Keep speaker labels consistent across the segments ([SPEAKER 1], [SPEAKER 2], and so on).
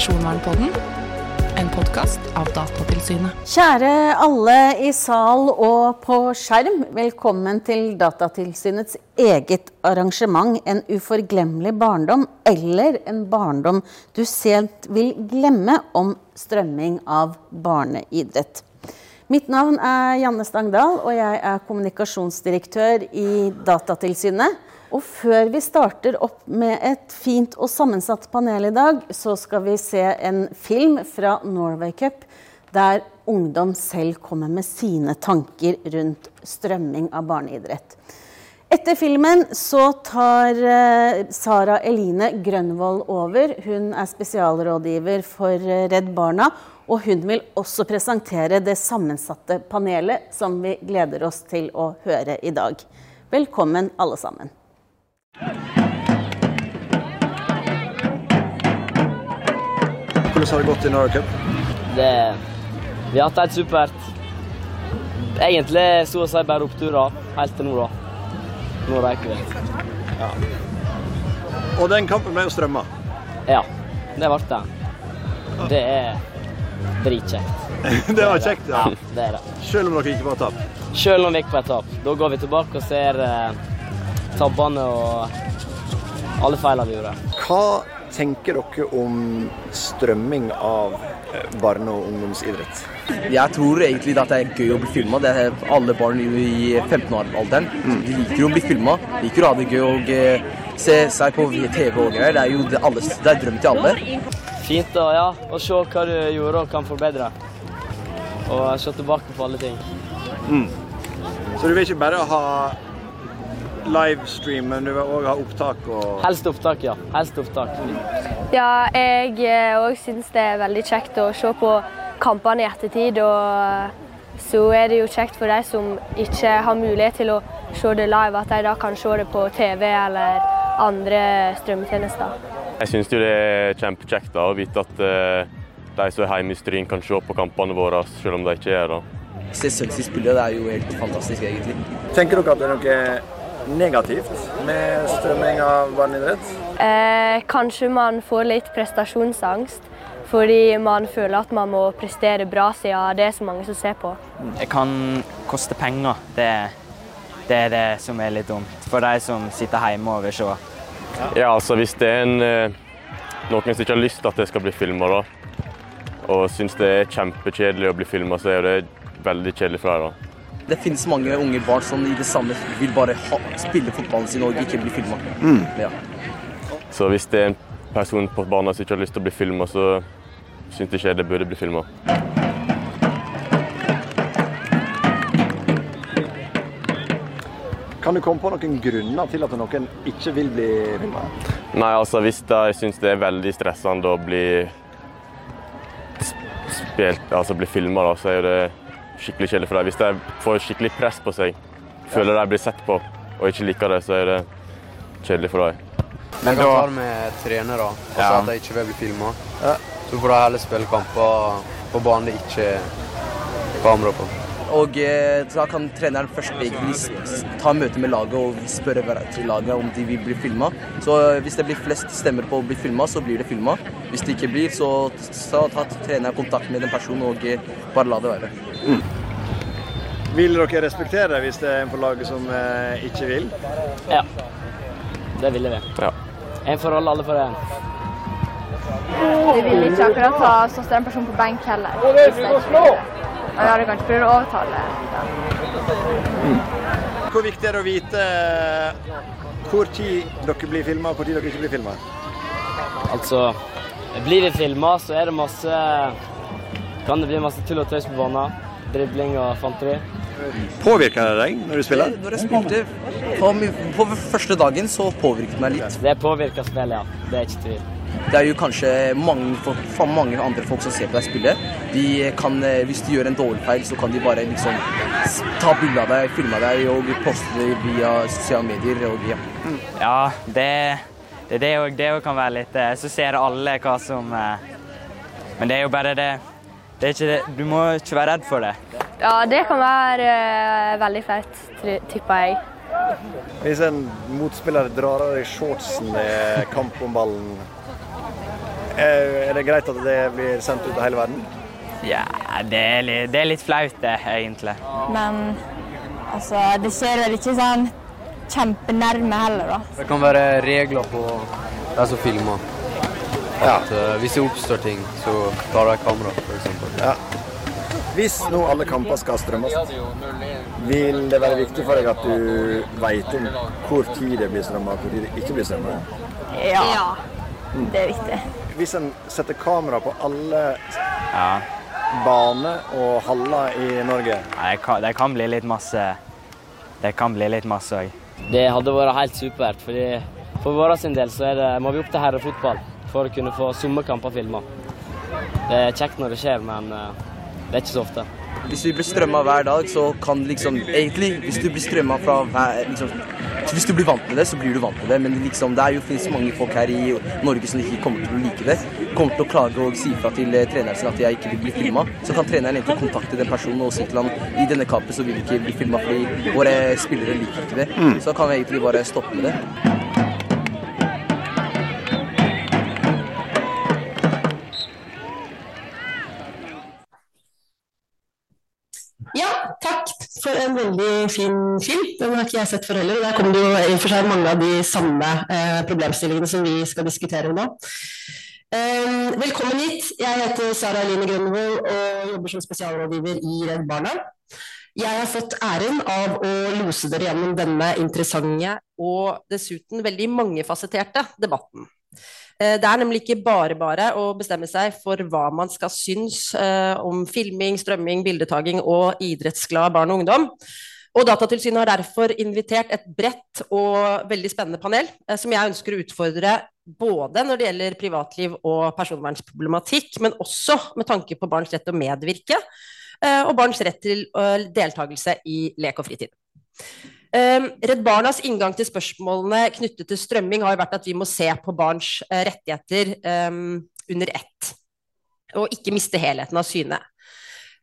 [SPEAKER 1] Personvernpodden, en podkast av Datatilsynet.
[SPEAKER 2] Kjære alle i sal og på skjerm. Velkommen til Datatilsynets eget arrangement. En uforglemmelig barndom, eller en barndom du sent vil glemme om strømming av barneidrett. Mitt navn er Janne Stangdal, og jeg er kommunikasjonsdirektør i Datatilsynet. Og før vi starter opp med et fint og sammensatt panel i dag, så skal vi se en film fra Norway Cup der ungdom selv kommer med sine tanker rundt strømming av barneidrett. Etter filmen så tar uh, Sara Eline Grønvoll over. Hun er spesialrådgiver for uh, Redd Barna. Og hun vil også presentere det sammensatte panelet som vi gleder oss til å høre i dag. Velkommen alle sammen.
[SPEAKER 3] Hvordan har det gått i Norway Cup?
[SPEAKER 4] Det, vi har hatt helt supert. Egentlig så å si bare oppturer helt til nå, da. Nå røyker vi.
[SPEAKER 3] Ja. Og den kampen ble jo strømma.
[SPEAKER 4] Ja, det ble det. Det er dritkjekt.
[SPEAKER 3] det var kjekt, ja.
[SPEAKER 4] ja. det er det.
[SPEAKER 3] Selv om dere ikke var tap?
[SPEAKER 4] Selv om vi gikk på et tap. Da går vi tilbake og ser eh, tabbene og alle feilene vi gjorde.
[SPEAKER 3] Hva tenker dere om strømming av barne- og ungdomsidrett?
[SPEAKER 5] Jeg tror egentlig at det er gøy å bli filma. Alle barn i 15-årsalderen mm. de liker jo å bli filma. Liker å ha det gøy og se seg på TV og greier. Det er jo det, alles, det er drøm til alle.
[SPEAKER 4] Fint å, ja, å se hva du gjorde og kan forbedre. Og se tilbake på alle ting.
[SPEAKER 3] Mm. Så du vil ikke bare ha livestream, men du vil òg ha opptak? Og...
[SPEAKER 4] Helst opptak, ja. Helst opptak.
[SPEAKER 6] Ja, jeg òg syns det er veldig kjekt å se på kampene i ettertid. Og så er det jo kjekt for de som ikke har mulighet til å se det live, at de da kan se det på TV eller andre strømmetjenester.
[SPEAKER 7] Jeg syns det er kjempekjekt å vite at de som er hjemme i Stryn kan se på kampene våre, selv om de ikke er det.
[SPEAKER 5] Se Sølvsi spille, det er jo helt fantastisk, egentlig.
[SPEAKER 3] Tenker dere at det er noe negativt med strømming av barneidrett?
[SPEAKER 6] Eh, kanskje man får litt prestasjonsangst. Fordi man føler at man må prestere bra siden det er så mange som ser på.
[SPEAKER 8] Det kan koste penger. Det, det er det som er litt dumt. For de som sitter hjemme og vil se.
[SPEAKER 7] Ja, altså hvis det er en, noen som ikke har lyst til at det skal bli filma, og syns det er kjempekjedelig å bli filma, så er det veldig kjedelig for dem.
[SPEAKER 5] Det finnes mange unge barn som i det samme vil bare ha, spille fotballen sin og ikke bli filma.
[SPEAKER 3] Mm.
[SPEAKER 5] Ja.
[SPEAKER 7] Så hvis det er en person på banen som ikke har lyst til å bli filma, så syns ikke jeg det burde bli filma.
[SPEAKER 3] Kan du komme på noen grunner til at noen ikke vil bli filma?
[SPEAKER 7] Nei, altså hvis de syns det er veldig stressende å bli spilt, altså bli filma, så er det skikkelig kjedelig for dem. Hvis de får skikkelig press på seg, føler de blir sett på og ikke liker det, så er det kjedelig for dem.
[SPEAKER 9] Men da tar med trenere og sier
[SPEAKER 8] Ja.
[SPEAKER 9] at de ikke vil bli filma. Så får de heller spille kamper på banen det ikke er kamera på.
[SPEAKER 5] Og eh, da kan treneren først egentlig ta møte med laget og spørre hver- til laget om de vil bli filma. Så eh, hvis det blir flest stemmer på å bli filma, så blir det filma. Hvis det ikke blir, så, så tar treneren kontakt med den personen og eh, bare la det være.
[SPEAKER 3] Vil dere respektere det hvis det er en på laget som eh, ikke vil?
[SPEAKER 4] Ja. Det ville vi.
[SPEAKER 7] Ja.
[SPEAKER 4] En for alle, alle for en.
[SPEAKER 10] Du vil ikke akkurat ha så står en person på benk heller. Og jeg hadde kanskje prøvd å overtale. Ja.
[SPEAKER 3] Hvor viktig er det å vite eh, hvor tid dere blir filma og hvor tid dere ikke blir filma?
[SPEAKER 4] Altså, blir vi filma, så er det masse Kan det bli masse tull og tøys på banen. Dribling og fanteri.
[SPEAKER 3] Påvirker det deg når du spiller?
[SPEAKER 5] Når jeg spilte på, på første dagen, så påvirket det meg litt.
[SPEAKER 4] Det påvirker spillet, ja. Det er ikke tvil.
[SPEAKER 5] Det er jo kanskje mange, folk, mange andre folk som ser på deg spille. De kan, eh, hvis du gjør en dårlig feil, så kan de bare liksom ta bilde av deg, filme deg og poste det via sosiale medier. Og, ja.
[SPEAKER 8] Ja, det, det er det òg. Det kan være litt eh, Så ser alle hva som eh, Men det er jo bare det det er ikke det. Du må ikke være redd for det.
[SPEAKER 6] Ja, det kan være uh, veldig flaut, tri- tipper jeg.
[SPEAKER 3] Hvis en motspiller drar av deg shortsen i kamp om ballen, Er det greit at det blir sendt ut av hele verden?
[SPEAKER 8] Ja, det er litt, det er litt flaut, det, egentlig.
[SPEAKER 10] Men altså, det skjer vel ikke sånn kjempenærme heller, da.
[SPEAKER 9] Det kan være regler på de som filmer. At eh, hvis det oppstår ting, så tar de kamera, f.eks.
[SPEAKER 3] Ja. Hvis nå alle kamper skal strømmes, vil det være viktig for deg at du vet om hvor tid det blir strømmet og hvor tid det ikke blir strømmet?
[SPEAKER 10] Ja. Det er viktig.
[SPEAKER 3] Hvis en setter kamera på alle
[SPEAKER 8] Ja.
[SPEAKER 3] baner og haller i Norge,
[SPEAKER 8] ja, Det kan, det kan bli litt masse Det kan bli litt masse òg.
[SPEAKER 4] Det hadde vært helt supert. fordi For vår sin del så er det, må vi opp til herrefotball for å kunne få sommerkamper filma. Det er kjekt når det skjer, men eh, det er ikke så ofte.
[SPEAKER 5] Hvis vi blir strømma hver dag, så kan liksom Egentlig, hvis du blir strømma fra hver liksom, Hvis du blir vant med det, så blir du vant med det, men liksom, det er jo, finnes mange folk her i Norge som ikke kommer til å like det. Kommer til å klage og si fra til eh, treneren sin at jeg ikke vil bli filma. Så kan treneren egentlig kontakte den personen og si til ham i denne kampen så vil vi ikke bli filma fordi våre spillere liker ikke det. Så kan vi egentlig bare stoppe med det.
[SPEAKER 11] For en veldig fin film. Den har ikke jeg sett før heller. Der kommer det jo i og for seg mange av de samme eh, problemstillingene som vi skal diskutere nå. Eh, velkommen hit. Jeg heter Sara Eline Grønvold og jobber som spesialrådgiver i Redd Barna. Jeg har fått æren av å lose dere gjennom denne interessante og dessuten veldig mangefasetterte debatten. Eh, Det er nemlig ikke bare bare å bestemme seg for hva man skal synes eh, om filming, strømming, bildetaking og idrettsglad barn og ungdom. Og Datatilsynet har derfor invitert et bredt og veldig spennende panel, eh, som jeg ønsker å utfordre både når det gjelder privatliv og personvernsproblematikk, men også med tanke på barns rett til å medvirke, og barns rett til deltakelse i lek og fritid. Um, Redd Barnas inngang til spørsmålene knyttet til strømming har vært at vi må se på barns eh, rettigheter um, under ett, og ikke miste helheten av syne.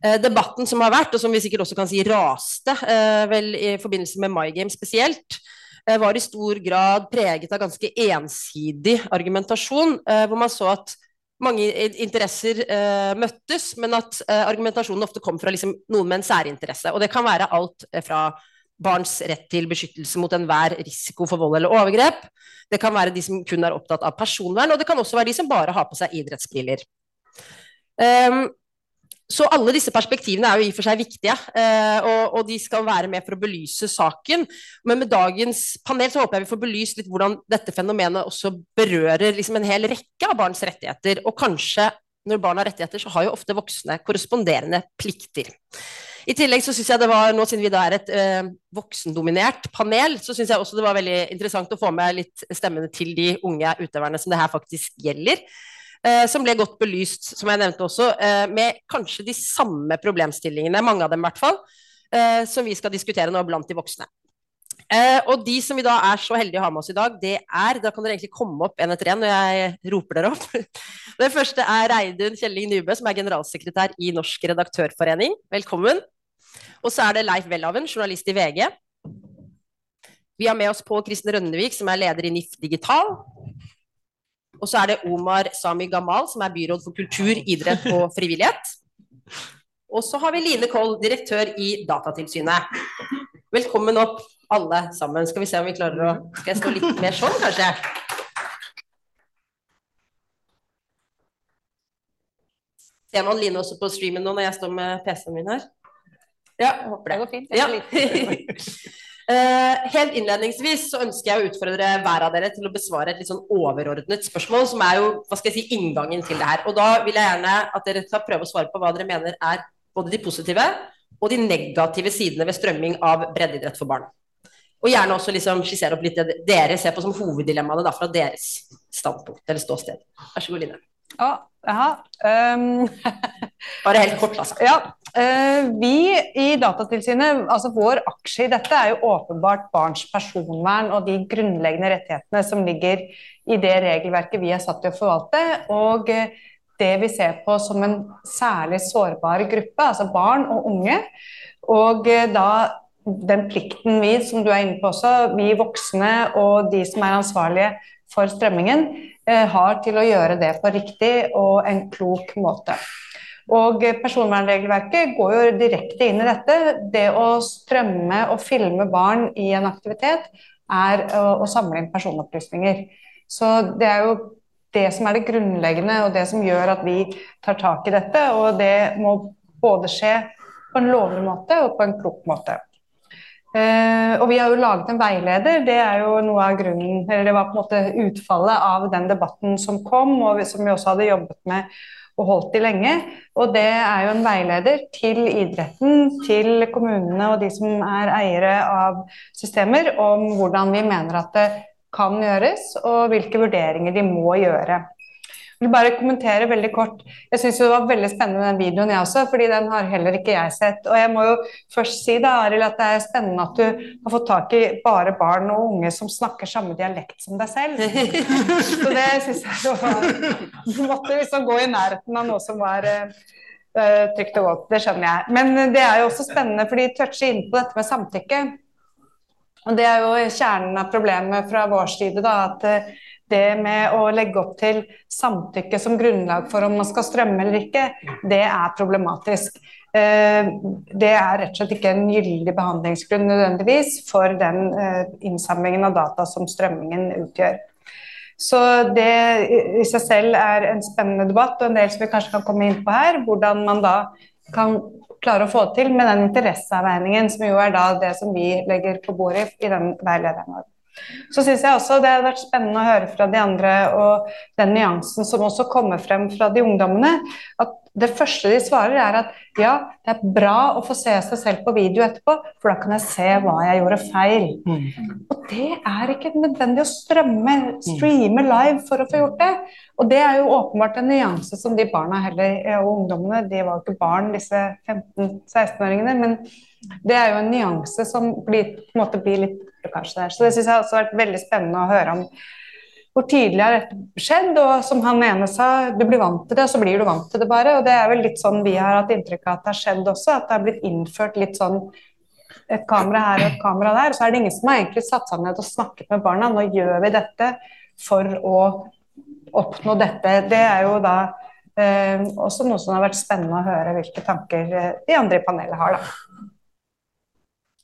[SPEAKER 11] Eh, debatten som har vært, og som vi sikkert også kan si raste, eh, vel i forbindelse med My Game spesielt, var i stor grad preget av ganske ensidig argumentasjon, hvor man så at mange interesser eh, møttes, men at eh, argumentasjonen ofte kom fra liksom, noen med en særinteresse. Og det kan være alt fra barns rett til beskyttelse mot enhver risiko for vold eller overgrep. Det kan være de som kun er opptatt av personvern, og det kan også være de som bare har på seg idrettsbriller. Um, så alle disse perspektivene er jo i og for seg viktige, uh, og, og de skal være med for å belyse saken. Men med dagens panel så håper jeg vi får belyst litt hvordan dette fenomenet også berører liksom en hel rekke av barns rettigheter. Og kanskje når barn har rettigheter, så har jo ofte voksne korresponderende plikter. I tillegg så synes jeg det var, nå siden vi da er et eh, voksendominert panel, så syns jeg også det var veldig interessant å få med litt stemmene til de unge utøverne som det her faktisk gjelder. Eh, som ble godt belyst, som jeg nevnte også, eh, med kanskje de samme problemstillingene, mange av dem i hvert fall, eh, som vi skal diskutere nå blant de voksne. Eh, og de som vi da er så heldige å ha med oss i dag, det er Da kan dere egentlig komme opp en etter en når jeg roper dere opp. Det første er Reidun Kjelling Nybø, som er generalsekretær i Norsk redaktørforening. Velkommen. Og så er det Leif Welhaven, journalist i VG. Vi har med oss Pål Kristen Rønnevik, som er leder i NIF Digital. Og så er det Omar Sami Gamal, som er byråd for kultur, idrett og frivillighet. Og så har vi Line Koll, direktør i Datatilsynet. Velkommen opp, alle sammen. Skal vi se om vi klarer å Skal jeg stå litt mer sånn, kanskje? Ser man Line også på streamen nå når jeg står med PC-en min her? Ja, jeg håper det.
[SPEAKER 12] Går fint.
[SPEAKER 11] Ja. Eh, helt innledningsvis så ønsker jeg å utfordre hver av dere til å besvare et litt sånn overordnet spørsmål, som er jo hva skal jeg si, inngangen til det her. Og da vil jeg gjerne at dere skal prøve å svare på hva dere mener er både de positive og de negative sidene ved strømming av breddeidrett for barn. Og gjerne også liksom skissere opp litt det dere ser på som hoveddilemmaene da, fra deres standpunkt eller ståsted. Vær så god, Line.
[SPEAKER 12] Å, jaha. Um...
[SPEAKER 11] Bare helt kort, altså.
[SPEAKER 12] Ja, vi i Datatilsynet, altså vår aksje i dette er jo åpenbart barns personvern og de grunnleggende rettighetene som ligger i det regelverket vi er satt til å forvalte, og eh, det vi ser på som en særlig sårbar gruppe, altså barn og unge. Og eh, da den plikten vi, som du er inne på også, vi voksne og de som er ansvarlige for strømmingen, eh, har til å gjøre det på riktig og en klok måte. Og personvernregelverket går jo direkte inn i dette. Det å strømme og filme barn i en aktivitet er å, å samle inn personopplysninger. Så det er jo det som er det grunnleggende og det som gjør at vi tar tak i dette. Og det må både skje på en lovlig måte og på en klok måte. Uh, og vi har jo laget en veileder. Det er jo noe av grunnen, eller det var på en måte utfallet av den debatten som kom, og som vi også hadde jobbet med og holdt de lenge. Og det er jo en veileder til idretten, til kommunene og de som er eiere av systemer, om hvordan vi mener at det kan gjøres, og hvilke vurderinger de må gjøre. Vil bare kommentere veldig kort. Jeg syns det var veldig spennende den videoen, jeg også, fordi den har heller ikke jeg sett. Og jeg må jo først si da, Arild, at det er spennende at du har fått tak i bare barn og unge som snakker samme dialekt som deg selv. Så det syns jeg var Du måtte liksom gå i nærheten av noe som var uh, trygt og godt. Det skjønner jeg. Men det er jo også spennende, for de toucher inn på dette med samtykke. Og det er jo kjernen av problemet fra vår side, da, at eh, det med å legge opp til samtykke som grunnlag for om man skal strømme eller ikke, det er problematisk. Eh, det er rett og slett ikke en gyldig behandlingsgrunn nødvendigvis for den eh, innsamlingen av data som strømmingen utgjør. Så det i seg selv er en spennende debatt, og en del som vi kanskje kan komme inn på her. Hvordan man da kan klare å få til med den interesseavveiningen, som jo er da det som vi legger på bordet i den veilederen vår. Så syns jeg også det hadde vært spennende å høre fra de andre og den nyansen som også kommer frem fra de ungdommene. At det første de svarer, er at ja, det er bra å få se seg selv på video etterpå, for da kan jeg se hva jeg gjorde feil. Mm. Og det er ikke nødvendig å strømme, streame live for å få gjort det. Og det er jo åpenbart en nyanse som de barna heller, og ungdommene, de var jo ikke barn, disse 15-16-åringene, men det er jo en nyanse som blir, på en måte blir litt kanskje der. Så det syns jeg også har vært veldig spennende å høre om hvor tidlig har dette skjedd? Og som han ene sa, du blir vant til det, og så blir du vant til det bare. Og det er vel litt sånn vi har hatt inntrykk av at det har skjedd også, at det har blitt innført litt sånn et kamera her og et kamera der. Så er det ingen som har egentlig satt seg ned og snakket med barna. Nå gjør vi dette for å oppnå dette. Det er jo da eh, også noe som har vært spennende å høre hvilke tanker eh, de andre i panelet har, da.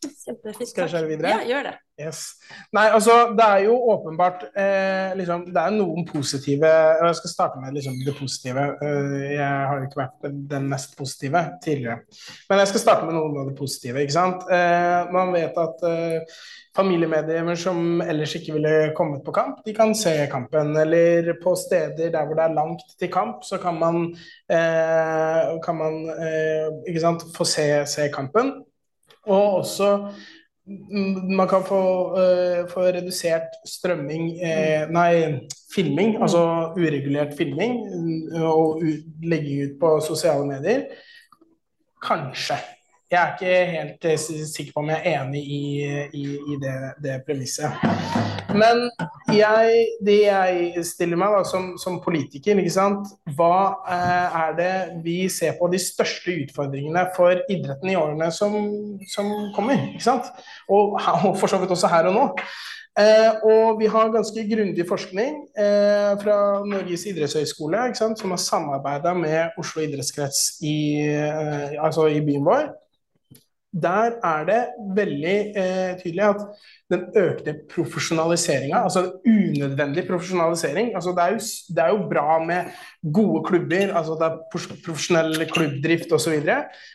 [SPEAKER 13] Kjempefint. Skal jeg kjøre videre?
[SPEAKER 14] Ja, gjør det.
[SPEAKER 13] Yes. Nei, altså, det er jo åpenbart eh, liksom, Det er noen positive og Jeg skal starte med liksom, det positive. Uh, jeg har ikke vært den mest positive tidligere. Men jeg skal starte med noen av det positive. ikke sant? Uh, man vet at uh, familiemedlemmer som ellers ikke ville kommet på kamp, de kan se kampen. Eller på steder der hvor det er langt til kamp, så kan man, kan man ikke sant, få se, se kampen. Og også man kan få, uh, få redusert strømming uh, Nei, filming, altså uregulert filming, uh, og legge ut på sosiale medier. Kanskje. Jeg er ikke helt uh, sikker på om jeg er enig i, i, i det, det, premisset. Men jeg, det jeg stiller meg da, som, som, politiker, ikke sant? hva uh, er det vi ser på de største utfordringene for idretten i årene som, som kommer? ikke sant? Og, og, for så vidt også her og nå. Eh, og vi har ganske grundig forskning fra Norges idrettshøgskole, som har samarbeida med Oslo idrettskrets i, altså i byen vår der er det veldig eh, tydelig at den økte profesjonaliseringa, altså unødvendig profesjonalisering altså det, er jo, det er jo bra med gode klubber, altså det er profesjonell klubbdrift osv.,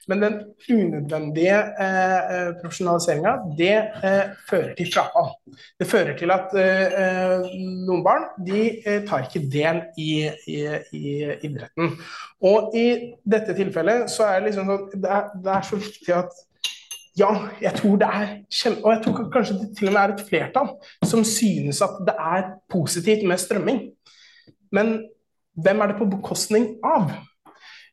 [SPEAKER 13] men den unødvendige eh, eh profesjonaliseringa, det eh, fører til frafall. Det fører til at eh, eh noen barn de tar ikke del i, i, i, idretten. Og i dette tilfellet så er det liksom sånn det er, det er så viktig at ja, jeg tror det er kjempe... Og jeg tror kanskje det til og med er et flertall som synes at det er positivt med strømming. Men hvem er det på bekostning av?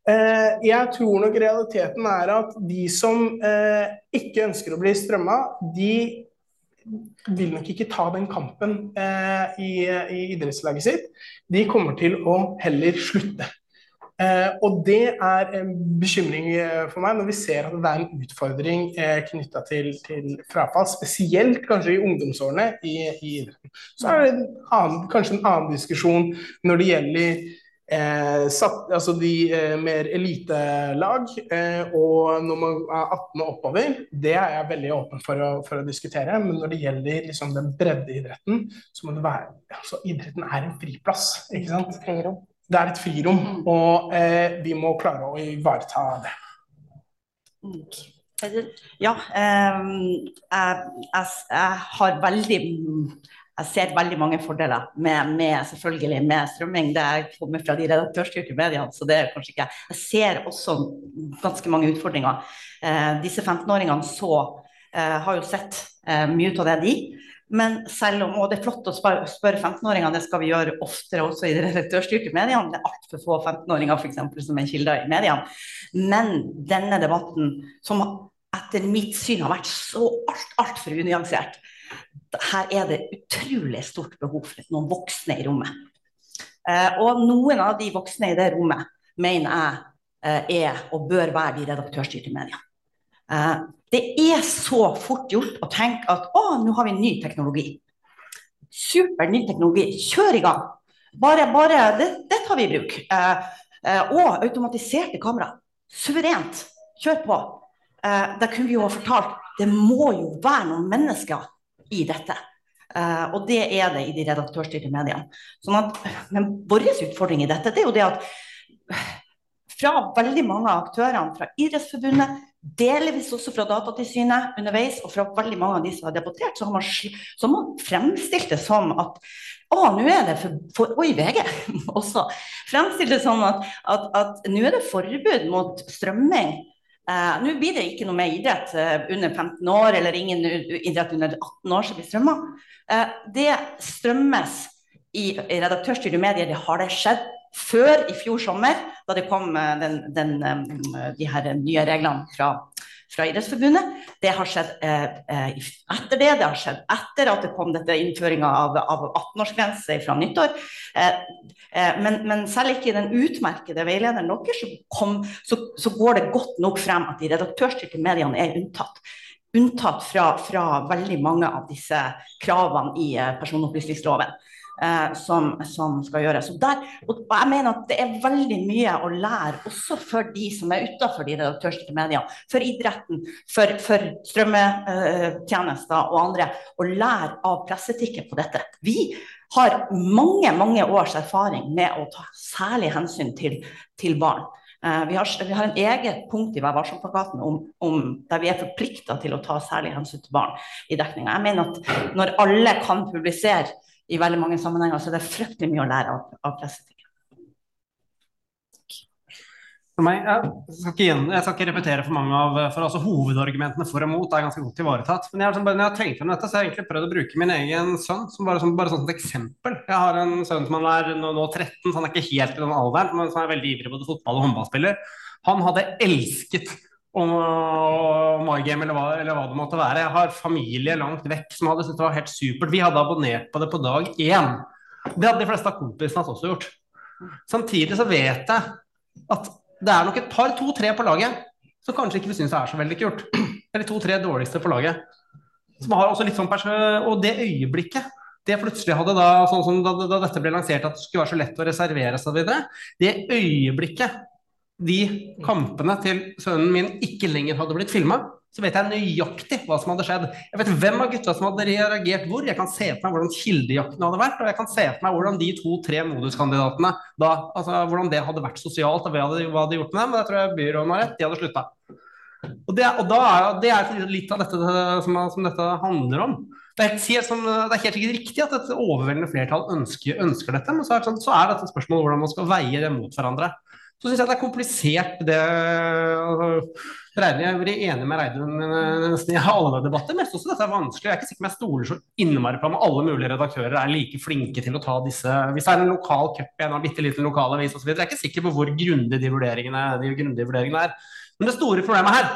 [SPEAKER 13] Eh, jeg tror nok realiteten er at de som eh, ikke ønsker å bli strømma, de vil nok ikke ta den kampen eh, i, i idrettslaget sitt. De kommer til å heller slutte. Eh, og det er en bekymring eh, for meg når vi ser at det er en utfordring eh, knytta til, til, frafall, spesielt kanskje i ungdomsårene i, i idretten. Så er det en annen, kanskje en annen diskusjon når det gjelder Eh, satt, altså de eh, mer elitelag, eh, og når man er 18 og oppover, det er jeg veldig åpen for å, for å diskutere. Men når det gjelder liksom, den breddeidretten, så må det være altså, Idretten er en friplass, ikke sant?
[SPEAKER 2] Frirom.
[SPEAKER 13] Det er et frirom,
[SPEAKER 2] Mm.
[SPEAKER 13] og eh, vi må klare å ivareta det.
[SPEAKER 14] Ja, eh, jeg, jeg, jeg har veldig jeg ser veldig mange fordeler med, med, selvfølgelig med strømming. Det er kommer fra de redaktørstyrte mediene, så det er kanskje ikke Jeg ser også ganske mange utfordringer. Eh, disse 15-åringene så eh, har jo sett eh, mye av det, de. Men selv om, og det er flott å spørre, spørre 15-åringene, det skal vi gjøre oftere også i de redaktørstyrte mediene. Det er altfor få 15-åringer for eksempel, som er kilder i mediene. Men denne debatten, som etter mitt syn har vært så alt, altfor unyansert, her er det utrolig stort behov for noen voksne i rommet. Eh, og noen av de voksne i det rommet mener jeg eh, er og bør være de redaktørstyrte mediene. Det er så fort gjort å tenke at å, nå har vi ny teknologi. Super ny teknologi. Kjør i gang. Bare, bare det, det, tar vi i bruk. Eh, eh, og automatiserte kamera. Suverent. Kjør på. Eh, da kunne vi jo ha fortalt det må jo være noen mennesker i dette. Uh, og det er det i de redaktørstyrte mediene. Sånn at, men vår utfordring i dette det er jo det at fra veldig mange av aktørene, fra Idrettsforbundet, delvis også fra Datatilsynet underveis, og fra veldig mange av de som har debattert, så har man, så man fremstilt det som at å, nå er det for, for Oi, VG også. Fremstilt det som at, at, at nå er det forbud mot strømming. Eh, Nå blir det ikke noe mer idrett uh, under 15 år, eller ingen idrett under 18 år som blir strømma. Eh, det strømmes i, i redaktørstyrte medier, det har det skjedd før i fjor sommer, da det kom den, den, de her nye reglene fra, fra Idrettsforbundet. Det har skjedd etter det, det har skjedd etter at det kom dette innføringa av, av 18-årsgrense fra nyttår. Men, men, selv ikke i den utmerkede veilederen deres så, så, så, går det godt nok frem at de redaktørstyrte mediene er unntatt. Unntatt fra, fra veldig mange av disse kravene i personopplysningsloven. Eh, som, som, skal gjøres. Og, der, og jeg mener at det er veldig mye å lære også for de som er utenfor de redaktørstyrte mediene. For idretten, for, for strømmetjenester og andre. Å lære av presseetikken på dette. Vi har mange mange års erfaring med å ta særlig hensyn til, til barn. Uh, vi, har, vi har en eget punkt i Vær varsom-plakaten om, om, der vi er forplikta til å ta særlig hensyn til barn i dekninga. Jeg mener at når alle kan publisere i veldig mange sammenhenger, så det er fryktelig mye å lære av, av presseetikken.
[SPEAKER 15] For meg, jeg, skal ikke, jeg, skal ikke, repetere for mange av for altså, hovedargumentene for og mot er ganske godt ivaretatt. Men jeg, liksom, når jeg har tenkt om dette, så har jeg egentlig prøvd å bruke min egen sønn som bare, som, bare sånn et eksempel. Jeg har en sønn som er nå, nå 13, så han er ikke helt i den alderen, men som er veldig ivrig både fotball- og håndballspiller. Han hadde elsket om MyGame eller hva, eller hva det måtte være. Jeg har familie langt vekk som hadde syntes det var helt supert. Vi hadde abonnert på det på dag én. Det hadde de fleste av kompisene hans også gjort. Samtidig så vet jeg at det er nok et par, to-tre på laget som kanskje ikke synes det er så veldig kult. Eller to-tre dårligste på laget. Som har også litt sånn Og det øyeblikket det plutselig hadde da, sånn som da, da, dette ble lansert at det skulle være så lett å reservere seg videre, det øyeblikket de kampene til sønnen min ikke lenger hadde blitt filma, så vet jeg nøyaktig hva som hadde skjedd. Jeg vet hvem av gutta som hadde reagert hvor. Jeg kan se for meg hvordan kildejakten hadde vært, og jeg kan se for meg hvordan de to-tre moduskandidatene da, altså hvordan det hadde vært sosialt, og hva de hadde gjort med dem. Men jeg tror jeg byråden har rett, de hadde slutta. Og, det, og da det er litt av dette som, som dette handler om. Det er, helt, som, det er helt sikkert riktig at et overveldende flertall ønsker, ønsker dette, men så er, det, sånn, så er dette spørsmålet hvordan man skal veie det mot hverandre. Så syns jeg det er komplisert, det Reine, Jeg blir enig med Reidun nesten i alle debatter, men jeg også dette er vanskelig. Jeg er ikke sikker på om jeg stoler så innmari på om alle mulige redaktører er like flinke til å ta disse Hvis det er en lokal cup i en bitte liten lokalavis osv., jeg er ikke sikker på hvor grundige de vurderingene, de grundige vurderingene er. Men det store problemet her,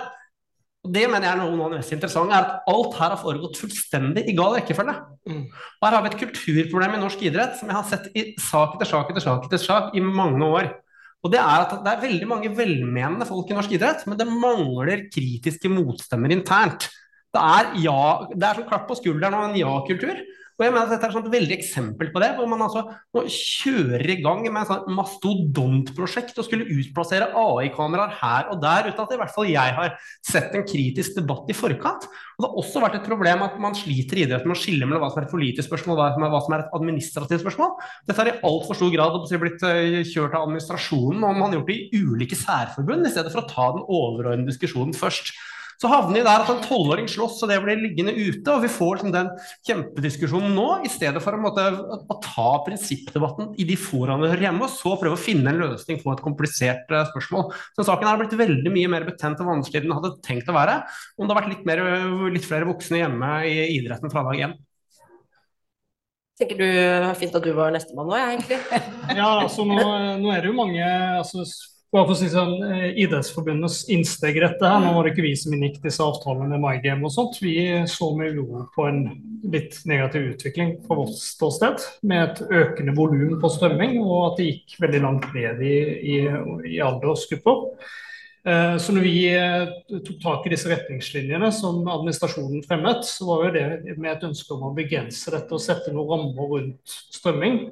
[SPEAKER 15] og det mener jeg er noe av det mest interessante, er at alt her har foregått fullstendig i gal rekkefølge. Mm. Og her har vi et kulturproblem i norsk idrett som jeg har sett i sak etter sak etter sak etter sak i mange år. Og det er at det er veldig mange velmenende folk i norsk idrett, men det mangler kritiske motstemmer internt. Det er, ja, det er som klapp på skulderen og en ja-kultur. Og jeg mener at Dette er et veldig eksempel på det, hvor man altså nå kjører i gang med et sånt mastodontprosjekt og skulle utplassere AI-kameraer her og der, uten at i hvert fall jeg har sett en kritisk debatt i forkant. Og Det har også vært et problem at man sliter i idretten med å skille mellom hva som er et politisk spørsmål og hva som er et administrativt spørsmål. Dette har i altfor stor grad blitt eh, kjørt av administrasjonen, og man har gjort det i ulike særforbund, i stedet for å ta den overordnede diskusjonen først. Så havner vi der at en tolvåring slåss, og det blir liggende ute. Og vi får liksom den kjempediskusjonen nå, i stedet for måte, å ta prinsippdebatten i de foraene vi hører hjemme, og så prøve å finne en løsning på et komplisert uh, spørsmål. Så saken har blitt veldig mye mer betent og vanskelig enn den hadde tenkt å være, om det har vært litt, mer, litt flere voksne hjemme i idretten fra dag én.
[SPEAKER 11] Tenker du fint at du var nestemann nå, jeg, egentlig?
[SPEAKER 16] ja, altså nå, nå, er det jo mange altså, bare for å si sånn, eh, Idrettsforbundets innsteg dette her, nå var det ikke vi som inngikk disse avtalene med MyGame og sånt. Vi så med uro på en litt negativ utvikling fra vårt ståsted, med et økende volum på strømming, og at det gikk veldig langt ned i, i, i aldersgrupper. Eh, så når vi eh, tok tak i disse retningslinjene som administrasjonen fremmet, så var jo det med et ønske om å begrense dette og sette noen rammer rundt strømming.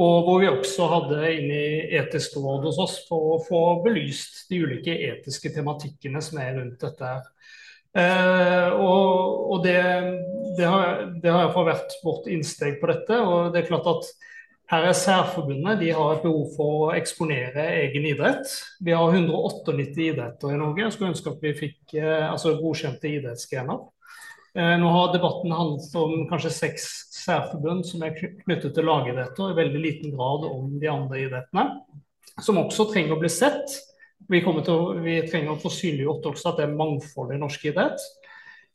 [SPEAKER 16] Og hvor vi også hadde inne i etisk råd hos oss for å få belyst de ulike etiske tematikkene som er rundt dette. Eh, og, og det, det, har, det har iallfall vært vårt innsteg på dette. og det er klart at her er Særforbundet de har et behov for å eksponere egen idrett. Vi har 198 idretter i Norge. Jeg skulle ønske at vi fikk eh, altså godkjente idrettsgrener. Eh, nå har debatten handlet om kanskje seks særforbund som er knyttet til lagidretter, i veldig liten grad om de andre idrettene, som også trenger å bli sett. Vi, å, vi trenger å få synliggjort også at det er mangfold i norsk idrett.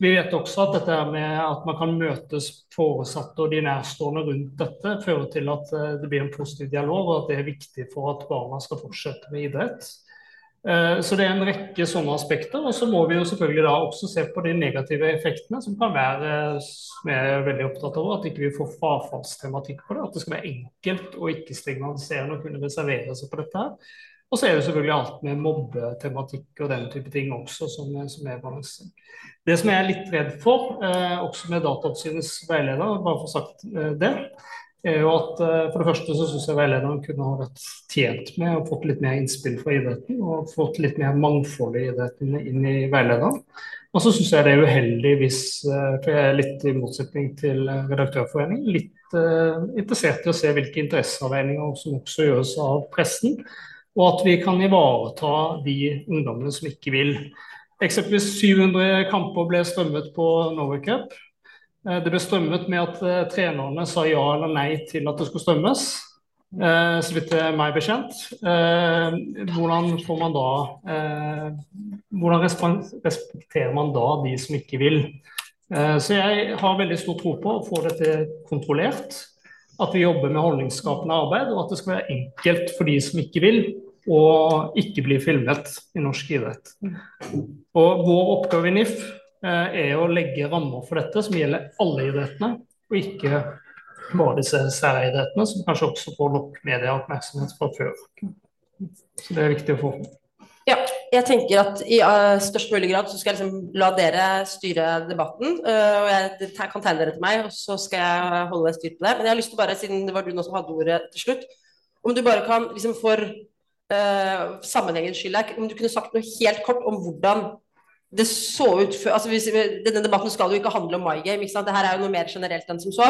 [SPEAKER 16] Vi vet også at dette med at man kan møtes foresatte og de nærstående rundt dette, fører til at eh, det blir en positiv dialog, og at det er viktig for at barna skal fortsette med idrett. Eh, så det er en rekke sånne aspekter. Og så må vi jo selvfølgelig da også se på de negative effektene som kan være, som jeg er veldig opptatt av, at ikke vi får frafallstematikk på det. At det skal være enkelt og ikke stigmatiserende å kunne reservere seg på dette. her. Og så er det selvfølgelig alt med mobbetematikk og den type ting også som, som er balanse. Det som jeg er litt redd for, eh, også med Datatilsynets veileder, bare for sagt eh, det, er jo at eh, For det første så syns jeg veilederen kunne ha vært tjent med og fått litt mer innspill fra idretten, og fått litt mer mangfold i idretten inn i veilederen. Og så syns jeg det er uheldig hvis, eh, for jeg er litt i motsetning til Redaktørforeningen, litt uh, interessert i å se hvilke interesseavveininger som også gjøres av pressen, og at vi kan ivareta de ungdommene som ikke vil. Eksempelvis 700 kamper ble strømmet på Norway Cup. Eh, det ble strømmet med at uh, trenerne sa ja eller nei til at det skulle strømmes. Uh, så vidt meg bekjent. Hvordan får man da Hvordan respekterer man da de som ikke vil? så jeg har veldig stor tro på å få dette kontrollert. At vi jobber med holdningsskapende arbeid, og at det skal være enkelt for de som ikke vil, å ikke bli filmet i norsk idrett. Og vår oppgave i NIF Eh, er å legge rammer for dette som gjelder alle idrettene, og ikke bare disse særidrettene, som kanskje også får nok medieoppmerksomhet fra før. Så det er viktig å få
[SPEAKER 11] Ja, jeg tenker at i uh, størst mulig grad så skal jeg liksom la dere styre debatten. Uh, og jeg kan tegne dere til meg, og så skal jeg holde styr på det. Men jeg har lyst til bare, siden det var du nå som hadde ordet til slutt, om du bare kan liksom for uh, sammenhengens skyld om du kunne sagt noe helt kort om hvordan det så ut før altså hvis, Denne debatten skal jo ikke handle om My Game. Ikke sant? Dette er jo noe mer generelt enn som så.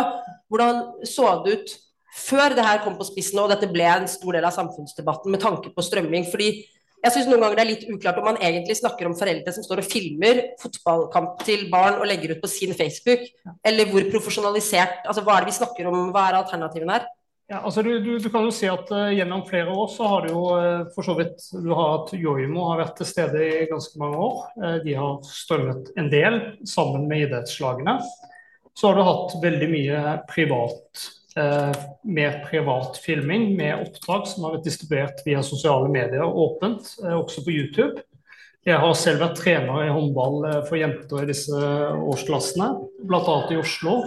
[SPEAKER 11] Hvordan så det ut før det her kom på spissen og dette ble en stor del av samfunnsdebatten med tanke på strømming? fordi jeg synes noen ganger det er litt uklart om man egentlig snakker om foreldre som står og filmer fotballkamp til barn og legger ut på sin Facebook, eller hvor profesjonalisert altså Hva er det vi snakker om? Hva er alternativene her?
[SPEAKER 16] Ja, altså du, du, du, kan jo si at uh, Gjennom flere år så har du jo uh, for så vidt du har hatt Joimo har vært til stede i ganske mange år. Uh, de har strømmet en del sammen med idrettslagene. Så har du hatt veldig mye privat, mer privat filming med opptak som har vært distribuert via sosiale medier åpent, også på YouTube. Jeg har selv vært trener i håndball for jenter i disse årsklassene, bl.a. i Oslo.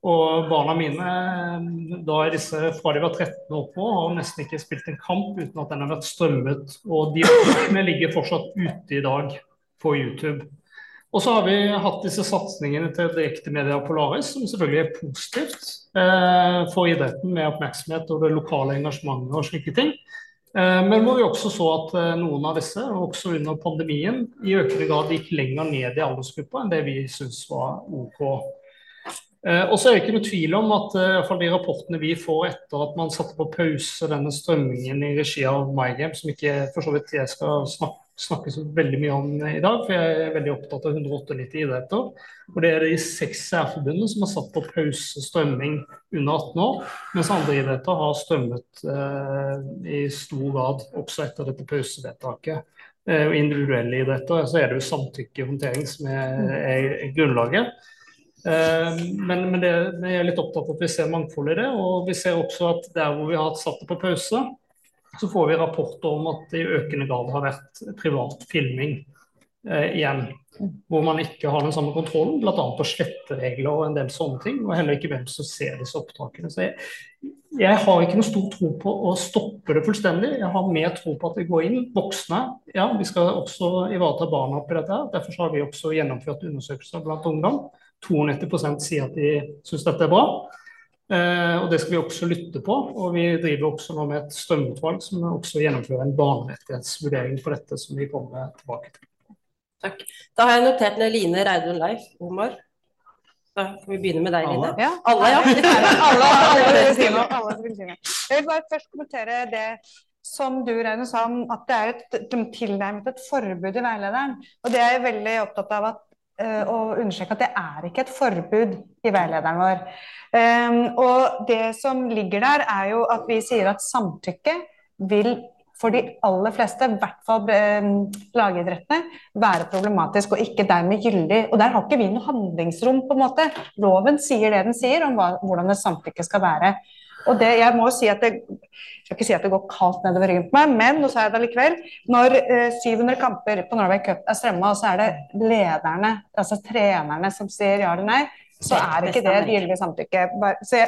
[SPEAKER 16] Og barna mine da er disse fra de var 13 år på, har nesten ikke spilt en kamp uten at den har vært strømmet. Og de opptakene ligger fortsatt ute i dag på YouTube. Og så har vi hatt disse satsingene til direktemedia Polaris, som selvfølgelig er positivt eh, for idretten, med oppmerksomhet og det lokale engasjementet og slike ting. Eh, men hvor vi også så at eh, noen av disse, også under pandemien, i økende grad gikk lenger ned i aldersgruppa enn det vi syns var OK. Eh, og så er det ikke noe tvil om at uh, i hvert fall de rapportene vi får etter at man satte på pause denne strømmingen i regi av MyGame, som ikke for så vidt jeg skal snakke, snakke så veldig mye om i dag, for jeg er veldig opptatt av 198 idretter. Og det er de seks særforbundene som har satt på pause strømming under 18 år, mens andre idretter har strømmet eh, i stor grad også etter dette pausevedtaket. Uh, individuelle idretter så er det jo samtykkehåndtering som er, er grunnlaget. Eh, men, men det, jeg er litt opptatt av at vi ser mangfold i det. Og vi ser også at der hvor vi har satt det på pause, så får vi rapporter om at det i økende grad har vært privat filming eh, igjen. Hvor man ikke har den samme kontrollen, bl.a. på sletteregler og en del sånne ting. Og heller ikke hvem som ser disse opptakene. Så jeg, jeg har ikke noe stor tro på å stoppe det fullstendig. Jeg har mer tro på at vi går inn. Voksne, ja, vi skal også ivareta barna oppi dette. Derfor har vi også gjennomført undersøkelser blant ungdom 92 sier at de syns dette er bra. Eh, og Det skal vi også lytte på. og Vi driver også nå med et strømutvalg som også gjennomfører en barnerettighetsvurdering på dette, som vi kommer tilbake til.
[SPEAKER 11] Takk. Da har jeg notert ned Line, Reidun, Leif, Omar. Da kan vi begynne med deg, Line.
[SPEAKER 12] Ja.
[SPEAKER 11] Alle, ja.
[SPEAKER 12] alle, alle vil si noe. Alle. Jeg vil bare først kommentere det som du Reine, sa om at det er et, tilnærmet et forbud i veilederen. Og det er jeg veldig opptatt av at og understreke at det er ikke et forbud i veilederen vår. Um, og det som ligger der, er jo at vi sier at samtykke vil for de aller fleste, i hvert fall um, lagidrettene, være problematisk og ikke dermed gyldig. Og der har ikke vi noe handlingsrom, på en måte. Loven sier det den sier om hva, hvordan et samtykke skal være. Og det, jeg må si at det, jeg skal ikke si at det går kaldt nedover ryggen på meg, men nå sa jeg det likevel. Når eh, 700 kamper på Norway Cup er strømma, og så er det lederne, altså trenerne, som sier ja eller nei, så er ikke det et gyldig samtykke.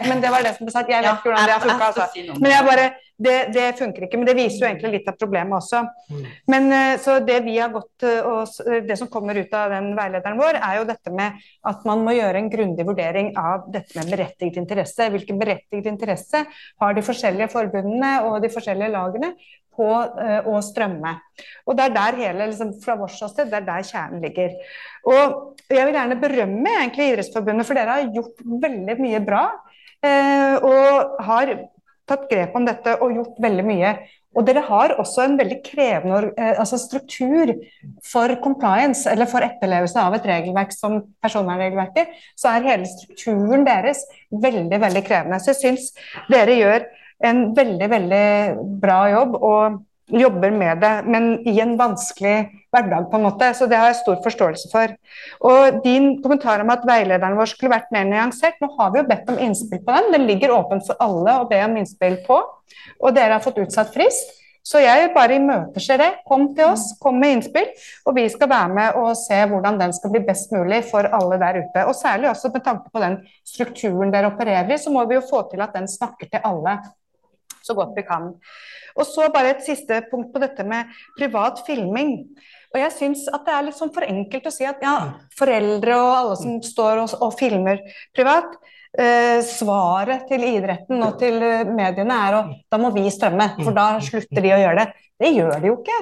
[SPEAKER 12] Men det var det som ble sagt. Jeg vet ikke hvordan det har funka. Altså. Men jeg bare, det, det, funker ikke. Men det viser jo egentlig litt av problemet også. Mm. Men eh, så det vi har gått eh, og det som kommer ut av den veilederen vår, er jo dette med at man må gjøre en grundig vurdering av dette med berettiget interesse. Hvilken berettiget interesse har de forskjellige forbundene og de forskjellige lagene på uh, å strømme. Og det er der hele, liksom, fra vårt ståsted, det er der kjernen ligger. Og jeg vil gjerne berømme egentlig Idrettsforbundet, for dere har gjort veldig mye bra. Eh, og har tatt grep om dette og gjort veldig mye. Og dere har også en veldig krevende eh, altså struktur for compliance, eller for etterlevelse av et regelverk som personvernregelverket. Så er hele strukturen deres veldig, veldig krevende. Så jeg syns dere gjør en veldig, veldig bra jobb. og jobber med det, men i en vanskelig hverdag, på en måte. Så det har jeg stor forståelse for. Og din kommentar om at veilederen vår skulle vært mer nyansert, nå har vi jo bedt om innspill på den. Den ligger åpen for alle å be om innspill på, og dere har fått utsatt frist. Så jeg bare imøteser det. Kom til oss, kom med innspill, og vi skal være med og se hvordan den skal bli best mulig for alle der ute. Og særlig også med tanke på den strukturen dere opererer i, så må vi jo få til at den snakker til alle så godt vi kan. Og så bare et siste punkt på dette med privat filming. Og jeg syns at det er litt sånn for enkelt å si at ja, foreldre og alle som står og, og filmer privat, svaret til idretten og til eh, mediene er at da må vi strømme, for da slutter de å gjøre det. Det gjør de jo ikke.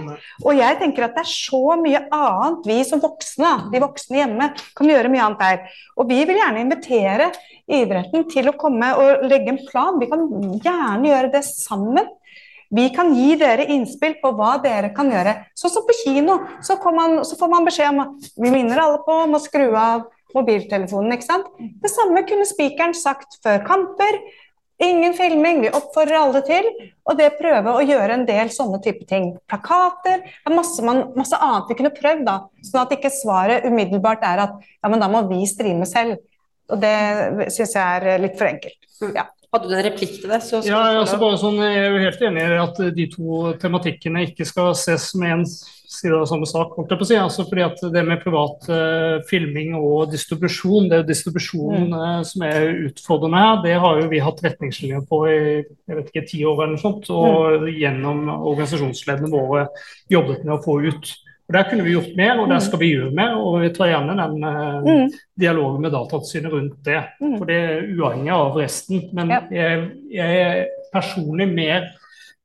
[SPEAKER 12] Og jeg tenker at det er så mye annet vi som voksne, de voksne hjemme, kan gjøre mye annet der. Og vi vil gjerne invitere idretten til å komme og legge en plan. Vi kan gjerne gjøre det sammen. Vi kan gi dere innspill på hva dere kan gjøre. Sånn som på kino, så, man, så får man beskjed om at vi minner alle på om å skru av mobiltelefonen. ikke sant? Det samme kunne spikeren sagt før kamper. Ingen filming, vi oppfordrer alle til. Og det prøve å gjøre en del sånne type ting. Plakater. Det er masse, man, masse annet vi kunne prøvd, da. Sånn at ikke svaret umiddelbart er at ja, men da må vi streame selv. Og det syns jeg er litt for enkelt. Ja.
[SPEAKER 11] Hadde du en replikk til det? Så
[SPEAKER 16] ja, altså bare sånn, jeg er jo helt enig i at de to tematikkene ikke skal ses som en side av samme sak. holdt jeg på å si. Altså fordi at Det med privat uh, filming og distribusjon, det er jo distribusjonen uh, som er utfordrende her. Det har jo vi hatt retningslinjer på i jeg vet ikke, ti år eller noe sånt. Og gjennom organisasjonsleddene våre jobbet med å få ut. Og Der kunne vi gjort mer, og der skal vi gjøre mer. Og vi tar gjerne den eh, dialogen med Datatilsynet rundt det. For det er uavhengig av resten. Men jeg, jeg er personlig mer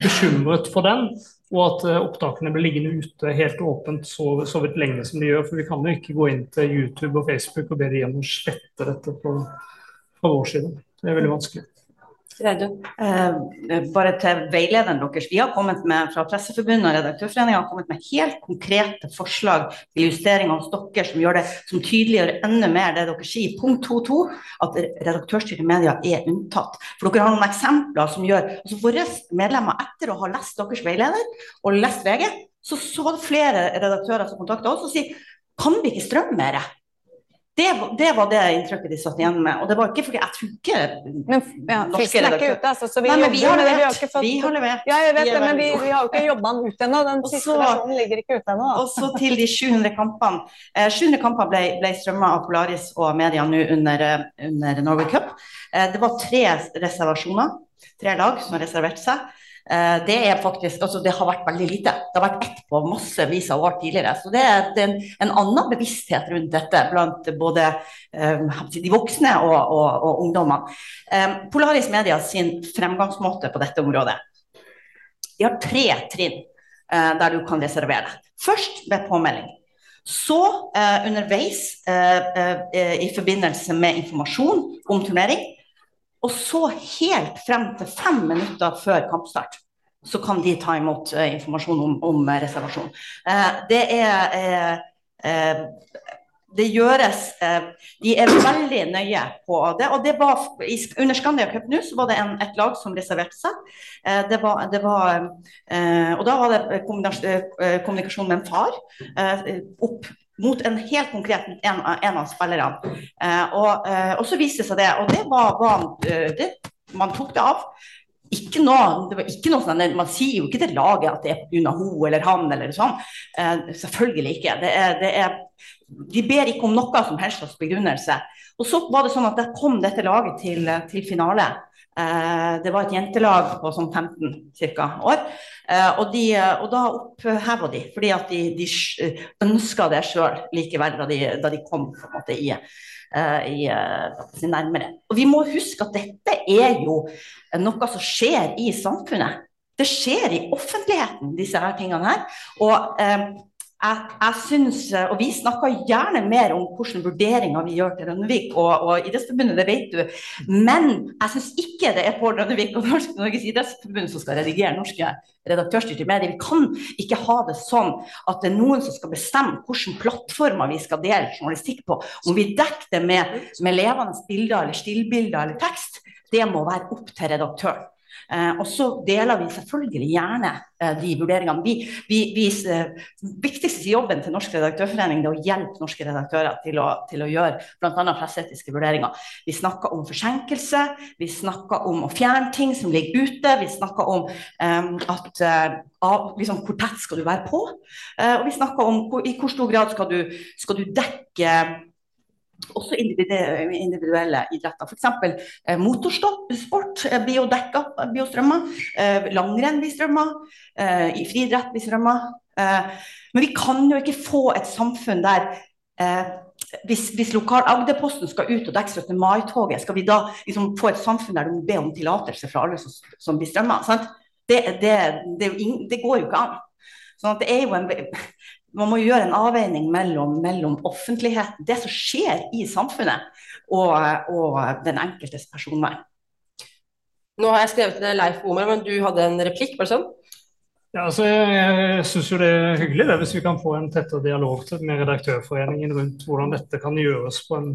[SPEAKER 16] bekymret for den, og at eh, opptakene blir liggende ute helt åpent så, så vidt lenge som de gjør. For vi kan jo ikke gå inn til YouTube og Facebook og be dem om å slette dette på, fra vår side. Det er veldig vanskelig.
[SPEAKER 14] Eh, bare til veilederen deres. Vi har kommet med fra Presseforbundet og Redaktørforeningen har kommet med helt konkrete forslag til justeringer hos dere som gjør det som tydeliggjør enda mer det dere sier. Punkt 2.2 at redaktørstyrte medier er unntatt. For dere har noen eksempler som gjør altså Våre medlemmer, etter å ha lest deres veileder og lest VG, så så flere redaktører som kontakta oss og sier kan vi ikke strømme mer? Det, det, var det inntrykket de satt igjen med. Og det var ikke fordi jeg tror ikke
[SPEAKER 12] men, ja, er ikke ute, altså, så vi,
[SPEAKER 14] Nei, men vi har levert. Vi har,
[SPEAKER 12] fått...
[SPEAKER 14] vi har levert.
[SPEAKER 12] Ja, jeg vet det, men vi, vi, har jo ikke jobba den ut ennå. Den siste så, versjonen ligger ikke ute ennå.
[SPEAKER 14] Og så til de 700 kampene. Eh, 700 kamper ble, ble strømma av Polaris og media nå under, eh, under Norway Cup. Eh, det var tre reservasjoner. Tre lag som har reservert seg. Eh, det er faktisk, altså det har vært veldig lite. Det har vært ett på massevis av år tidligere. Så det er en, en annen bevissthet rundt dette blant både um, de voksne og, og, og ungdommene. Um, Polaris Media sin fremgangsmåte på dette området. De har tre trinn uh, der du kan reservere deg. Først ved påmelding. Så uh, underveis i forbindelse med informasjon om turnering og så helt frem til fem minutter før kampstart så kan de ta imot eh, informasjon om, om uh, reservasjon. Eh, det er det gjøres De er veldig nøye på det. Og det var, under Scandia Cup nå så var det en, et lag som reserverte seg. Det var, det var, og da var det kommunikasjon med en far opp mot en helt konkret en, en av spillerne. Eh, og, eh, og, så viste det seg det, og det var, var det, Man tok det av. Ikke noe, det var ikke noe sånn, Man sier jo ikke til laget at det er pga. hun eller han eller sånn. Eh, selvfølgelig ikke. Det er, det er, de ber ikke om noe som helst slags begrunnelse. Og så var det sånn at Der kom dette laget til, til finale. Eh, det var et jentelag på sånn 15 cirka, år. Eh, og, de, og da oppheva de, fordi at de, de ønska det sjøl likevel da de, da de, kom måte i, eh, i, nærmere. Og vi må huske at dette er jo noe som skjer i samfunnet. Det skjer i offentligheten, disse her tingene her. Og eh, jeg, jeg synes, eh, og Vi snakker gjerne mer om hvilke vurderinger vi gjør til Rønnevik og, og Idrettsforbundet, det vet du. Men jeg syns ikke det er Pål Rønnevik og Norsk, Norges idrettsforbund som skal redigere norske redaktørstyrte medier. Vi kan ikke ha det sånn at det er noen som skal bestemme hvilke plattformer vi skal dele journalistikk på. Om vi dekker det med, med levende bilder eller stillbilder eller tekst, det må være opp til redaktøren. Eh, og så deler vi selvfølgelig gjerne eh, de vurderingene. Vi, vi, vi, eh, viktigste jobben til Norsk redaktørforening er å hjelpe norske redaktører til å, til å gjøre bl.a. presseetiske vurderinger. Vi snakker om forsinkelse, vi snakker om å fjerne ting som ligger ute. Vi snakker om um, at uh, liksom, hvor tett skal du være på? Uh, og vi snakker om hvor, i hvor stor grad skal du, skal du dekke også individuelle idretter. F.eks. Eh, motorsport eh, blir jo dekka, blir jo. Eh, langrenn blir strømmer. Eh, friidrett blir strømmer. Eh, men vi kan jo ikke få et samfunn der eh, hvis, hvis lokal Agderposten skal ut og dekke 17. mai-toget, skal vi da liksom få et samfunn der du må be om tillatelse fra alle som, som blir strømma? Det, det, det, det, går jo ikke an. Sånn det er jo en, man må gjøre en avveining mellom, mellom offentlighet, det som skjer i samfunnet, og, og den enkeltes personvern.
[SPEAKER 11] Nå har jeg skrevet til Leif Omer, men du hadde en replikk, bare sånn?
[SPEAKER 16] Ja, altså, jeg syns jo det er hyggelig det, hvis vi kan få en tettere dialog med Redaktørforeningen rundt hvordan dette kan gjøres på en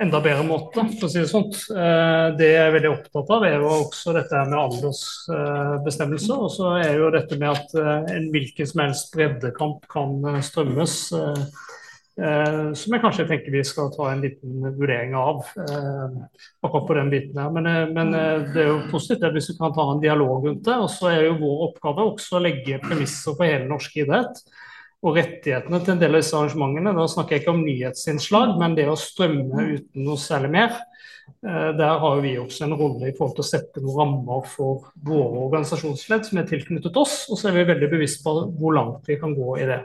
[SPEAKER 16] enda bedre måte, for å si det sånt. Eh, det jeg er veldig opptatt av, er jo også dette med aldersbestemmelser. Og så er jo dette med at eh, en hvilken som helst breddekamp kan eh, strømmes. Som jeg kanskje tenker vi skal ta en liten vurdering av akkurat på den biten her. Men, men det er jo positivt hvis vi kan ta en dialog rundt det. Og så er jo vår oppgave også å legge premisser for hele norsk idrett. Og rettighetene til en del av disse arrangementene, da snakker jeg ikke om nyhetsinnslag, men det å strømme uten noe særlig mer. Eh, Der har vi også en rolle i forhold til å sette noen rammer for våre organisasjonsledd som er tilknyttet oss, og så er vi veldig bevisst på hvor langt vi kan gå i det.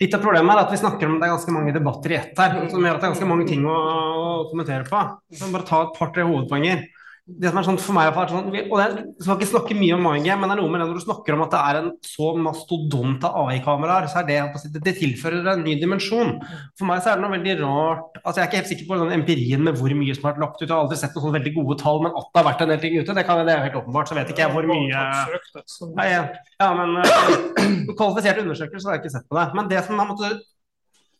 [SPEAKER 15] Litt av problemet er at vi snakker om det er ganske mange debatter i ett her, som gjør at det er ganske mange ting å, å kommentere på. Så bare ta et par-tre hovedpoenger. Det som er sånn for meg, sånn, og det er, jeg skal ikke snakke mye om MindGame, men det er noe med det når du snakker om at det er en så mastodont av AI-kameraer, så er det, det, tilfører en ny dimensjon. For meg så er det noe veldig rart altså Jeg er ikke helt sikker på den empirien med hvor mye som har vært lagt ut. Jeg har aldri sett noen sånne veldig gode tall, men at det har vært en del ting ute, det, kan, det er helt åpenbart. Så vet ikke jeg hvor mye Nei, Ja, men uh, Kvalifisert undersøkelse har jeg ikke sett på det. Men det som har måttet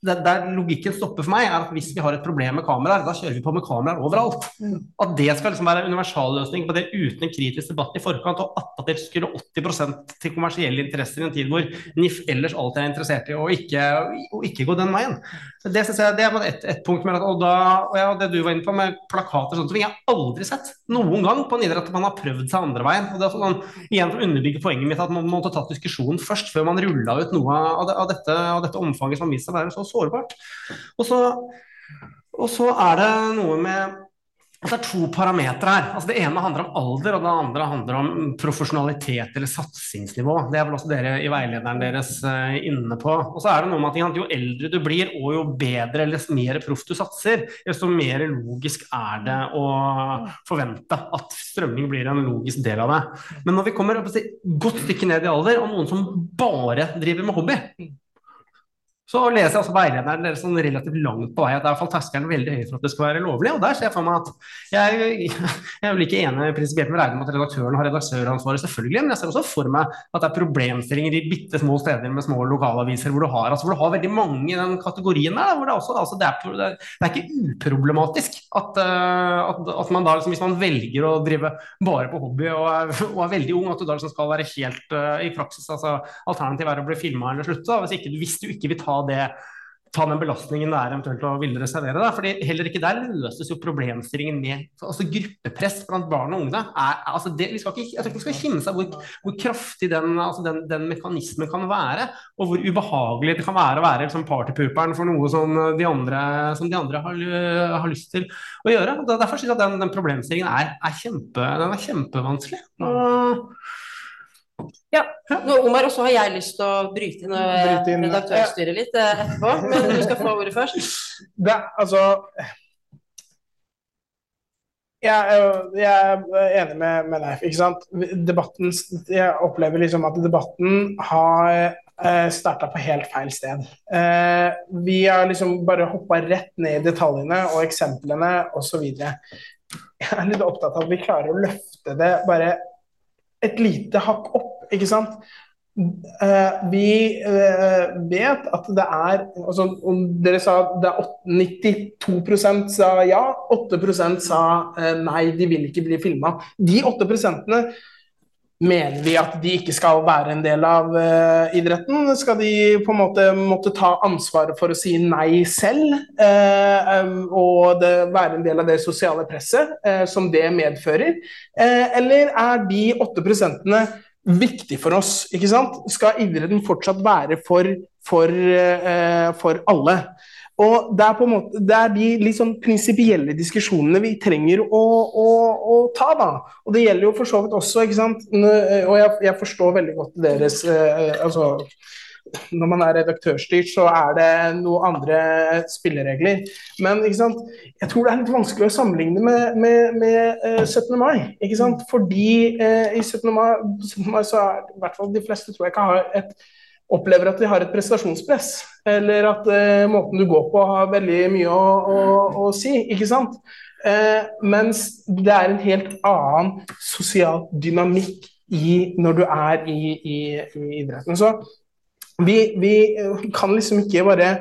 [SPEAKER 15] det, der logikken stopper for meg, er at hvis vi har et problem med kameraer, da kjører vi på med kameraer overalt. At det skal liksom være en universalløsning på det uten en kritisk debatt i forkant, og at det skulle 80% til kommersielle interesser i en tid hvor NIF ellers alltid er interessert i å ikke, å ikke gå den veien. Det synes jeg det er et, et punkt med og, da, og ja, det du var inne på med plakater og sånt, jeg har aldri sett noen gang på en idrett at man har prøvd seg andre veien. og det er sånn, igjen for å underbygge poenget mitt at man måtte tatt diskusjonen først før man rulla ut noe av, det, av, dette, av dette omfanget som har vist seg å være så sårbart. Og så, og så er det noe med det er to parametere her. Altså, det ene handler om alder, og det andre handler om profesjonalitet eller satsingsnivå. Det er vel også dere i veilederen deres uh, inne på. Og så er det noe med at jo eldre du blir, og jo bedre eller mer proff du satser, desto mer logisk er det å forvente at strømming blir en logisk del av det. Men når vi kommer et godt stykke ned i alder, og noen som bare driver med hobby, så leser jeg også veilederen deres sånn relativt langt på vei at der falt terskelen veldig høy for at det skal være lovlig. Og der ser jeg for meg at jeg, jeg er jo ikke enig prinsipielt med Reidun om at redaktøren har redaktøransvaret, selvfølgelig, men jeg ser også for meg at det er problemstillinger i bitte små steder med små lokalaviser hvor du har, altså, hvor du har veldig mange i den kategorien der. hvor Det, også, altså, det, er, det, er, det er ikke uproblematisk at, uh, at, at, man da, liksom, hvis man velger å drive bare på hobby og er, og er veldig ung, at du da liksom skal være helt uh, i praksis altså Alternativet er å bli filma eller slutte. Hvis, hvis du ikke vil ta det ta den belastningen det er eventuelt å ville reservere. Da. fordi Heller ikke der løses jo problemstillingen med altså Gruppepress blant barn og unge. Er, altså det, vi skal ikke, jeg tror ikke vi skal kimse av hvor, hvor, kraftig den, altså den, den, mekanismen kan være, og hvor ubehagelig det kan være å være liksom partypooperen for noe som de andre, som de andre har, har, lyst til å gjøre. Derfor syns jeg den, den problemstillingen er, er, kjempe, den er kjempevanskelig. Og,
[SPEAKER 11] ja, nå, Omar, og så har jeg lyst til å bryte inn og bryte inn, redaktørstyret litt eh, etterpå, men du skal få ordet først.
[SPEAKER 13] Det, altså jeg, jeg, er enig med, med Leif. ikke sant? Debatten, jeg opplever liksom at debatten har eh, starta på helt feil sted. Eh, vi har liksom bare hoppa rett ned i detaljene og eksemplene osv. Jeg er litt opptatt av at vi klarer å løfte det bare et lite hakk opp, ikke sant. Uh, vi uh, vet at det er altså, Om dere sa det er 92% sa ja, 8 sa uh, nei, de vil ikke bli filma. De 8 mener vi at de ikke skal være en del av idretten? Skal de på en måte måtte ta ansvaret for å si nei selv? Um, og det, være en del av det sosiale presset som det medfører? eller er de 8% viktig for oss. ikke sant? Skal idretten fortsatt være for, for, uh, for alle? Og Det er på en måte, det er de litt sånn prinsipielle diskusjonene vi trenger å, å, å, ta. da. Og Det gjelder jo for så vidt også, ikke sant? og jeg, jeg forstår veldig godt deres eh, altså, når man er redaktørstyrt, så er det noen andre spilleregler. Men ikke sant? jeg tror det er litt vanskelig å sammenligne med, med, med uh, 17. mai. ikke sant? Fordi eh, i 17. Mai, 17. mai, så er i hvert fall de fleste tror jeg ikke har et opplever at de har et prestasjonspress, eller at eh, måten du går på har veldig mye å, å, å si. ikke sant? Eh, mens det er en helt annen sosial dynamikk i, når du er i, i, i idretten. Så vi, vi, kan liksom ikke bare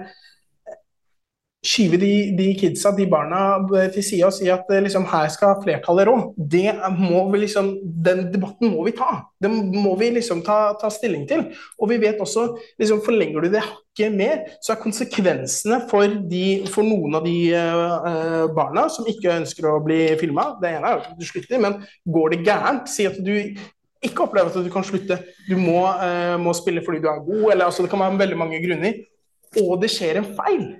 [SPEAKER 13] skyve de, de kidsa, de barna, til side og si at liksom, her skal flertallet rå. Det må vi liksom, Den debatten må vi ta. Den må vi liksom ta, ta stilling til. Og vi vet også liksom, Forlenger du det hakket mer, så er konsekvensene for, de, for noen av de uh, barna som ikke ønsker å bli filma Det ene er at du slutter, men går det gærent, si at du ikke oppleve at du kan slutte. Du må, uh, må spille fordi du er god, eller altså, det kan være veldig mange grunner. Og det skjer en feil,